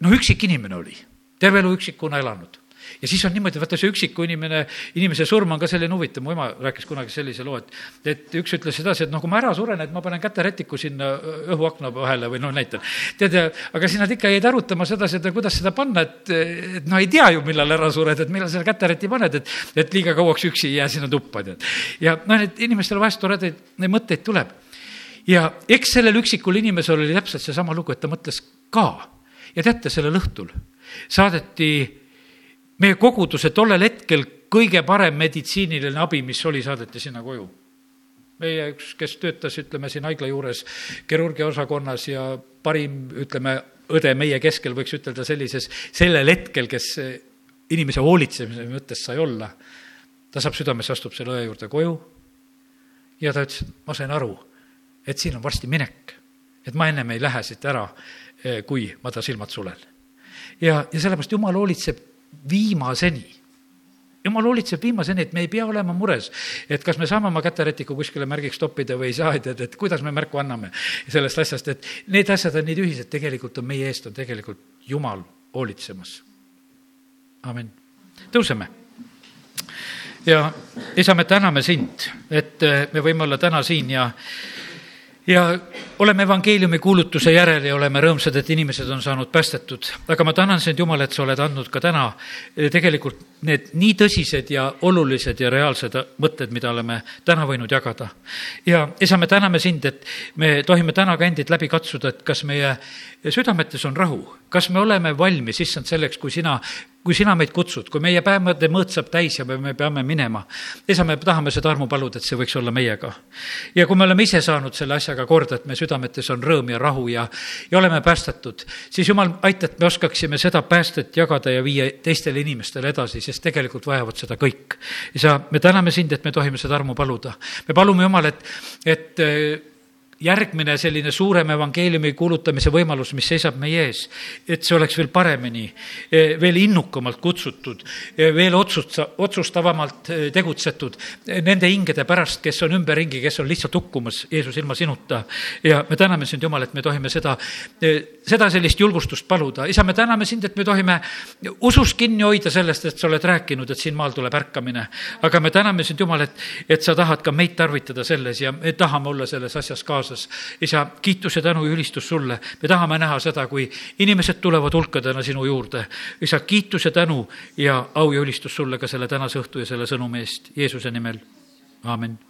noh, üksik inimene oli, terve elu üksikuna elanud ja siis on niimoodi, vaata see üksiku inimene, inimese surm on ka selline huvitav, mu ema rääkis kunagi sellise loo, et, et üks ütles sedasi, et noh, kui ma ära suren, et ma panen käterätiku sinna õhuakna vahele või noh, näitan. tead, aga siis nad ikka jäid arutama sedasi, et kuidas seda panna, et, et no ei tea ju, millal ära sured, et millal selle käteräti paned, et, et liiga kauaks üksi ei jää sinna tuppa, tead. ja noh, et inimestel vahest toredaid mõtteid tuleb. ja eks sellel üksikul inimesel oli täpselt seesama lugu, et ta mõtles ka ja teate, sellel õhtul saadeti meie koguduse tollel hetkel kõige parem meditsiiniline abi, mis oli, saadeti sinna koju. meie üks, kes töötas, ütleme siin haigla juures kirurgiaosakonnas ja parim, ütleme, õde meie keskel, võiks ütelda sellises, sellel hetkel, kes inimese hoolitsemise mõttes sai olla, ta saab südamesse, astub selle õe juurde koju ja ta ütles, et ma sain aru, et siin on varsti minek. et ma ennem ei lähe siit ära, kui ma ta silmad sulen. ja, ja sellepärast Jumal hoolitseb viimaseni jumal hoolitseb viimaseni, et me ei pea olema mures, et kas me saame oma käterätiku kuskile märgiks toppida või ei saa, et, et, et kuidas me märku anname sellest asjast, et need asjad on nii tühised, tegelikult on meie eest, on tegelikult Jumal hoolitsemas. amin. tõuseme. ja isa, me täname sind, et me võime olla täna siin ja ja oleme evangeeliumi kuulutuse järel ja oleme rõõmsad, et inimesed on saanud päästetud. aga ma tänan sind, Jumal, et sa oled andnud ka täna eh, tegelikult need nii tõsised ja olulised ja reaalsed mõtted, mida oleme täna võinud jagada. ja isa, me täname sind, et me tohime täna ka endid läbi katsuda, et kas meie südametes on rahu, kas me oleme valmis, issand, selleks, kui sina kui sina meid kutsud, kui meie päevade mõõt saab täis ja me peame minema, isa, me tahame seda armu paluda, et see võiks olla meiega. ja kui me oleme ise saanud selle asjaga korda, et me südametes on rõõm ja rahu ja, ja oleme päästetud, siis jumal, aita, et me oskaksime seda päästet jagada ja viia teistele inimestele edasi, sest tegelikult vajavad seda kõik. isa, me täname sind, et me tohime seda armu paluda. me palume, Jumal, et, et järgmine selline suurem evangeeliumi kuulutamise võimalus, mis seisab meie ees, et see oleks veel paremini, eh, veel innukamalt kutsutud, eh, veel otsusta-, otsustavamalt eh, tegutsetud nende hingede pärast, kes on ümberringi, kes on lihtsalt hukkumas Jeesus ilma sinuta. ja me täname sind, Jumal, et me tohime seda, seda sellist julgustust paluda. isa, me täname sind, et me tohime usus kinni hoida sellest, et sa oled rääkinud, et siin maal tuleb ärkamine. aga me täname sind, Jumal, et, et sa tahad ka meid tarvitada selles ja me tahame olla selles asjas kaasa kaasas. isa, kiitus ja tänu ja ülistus sulle. me tahame näha seda, kui inimesed tulevad hulkadena sinu juurde. isa, kiitus ja tänu ja au ja ülistus sulle ka selle tänase õhtu ja selle sõnumi eest Jeesuse nimel. aamen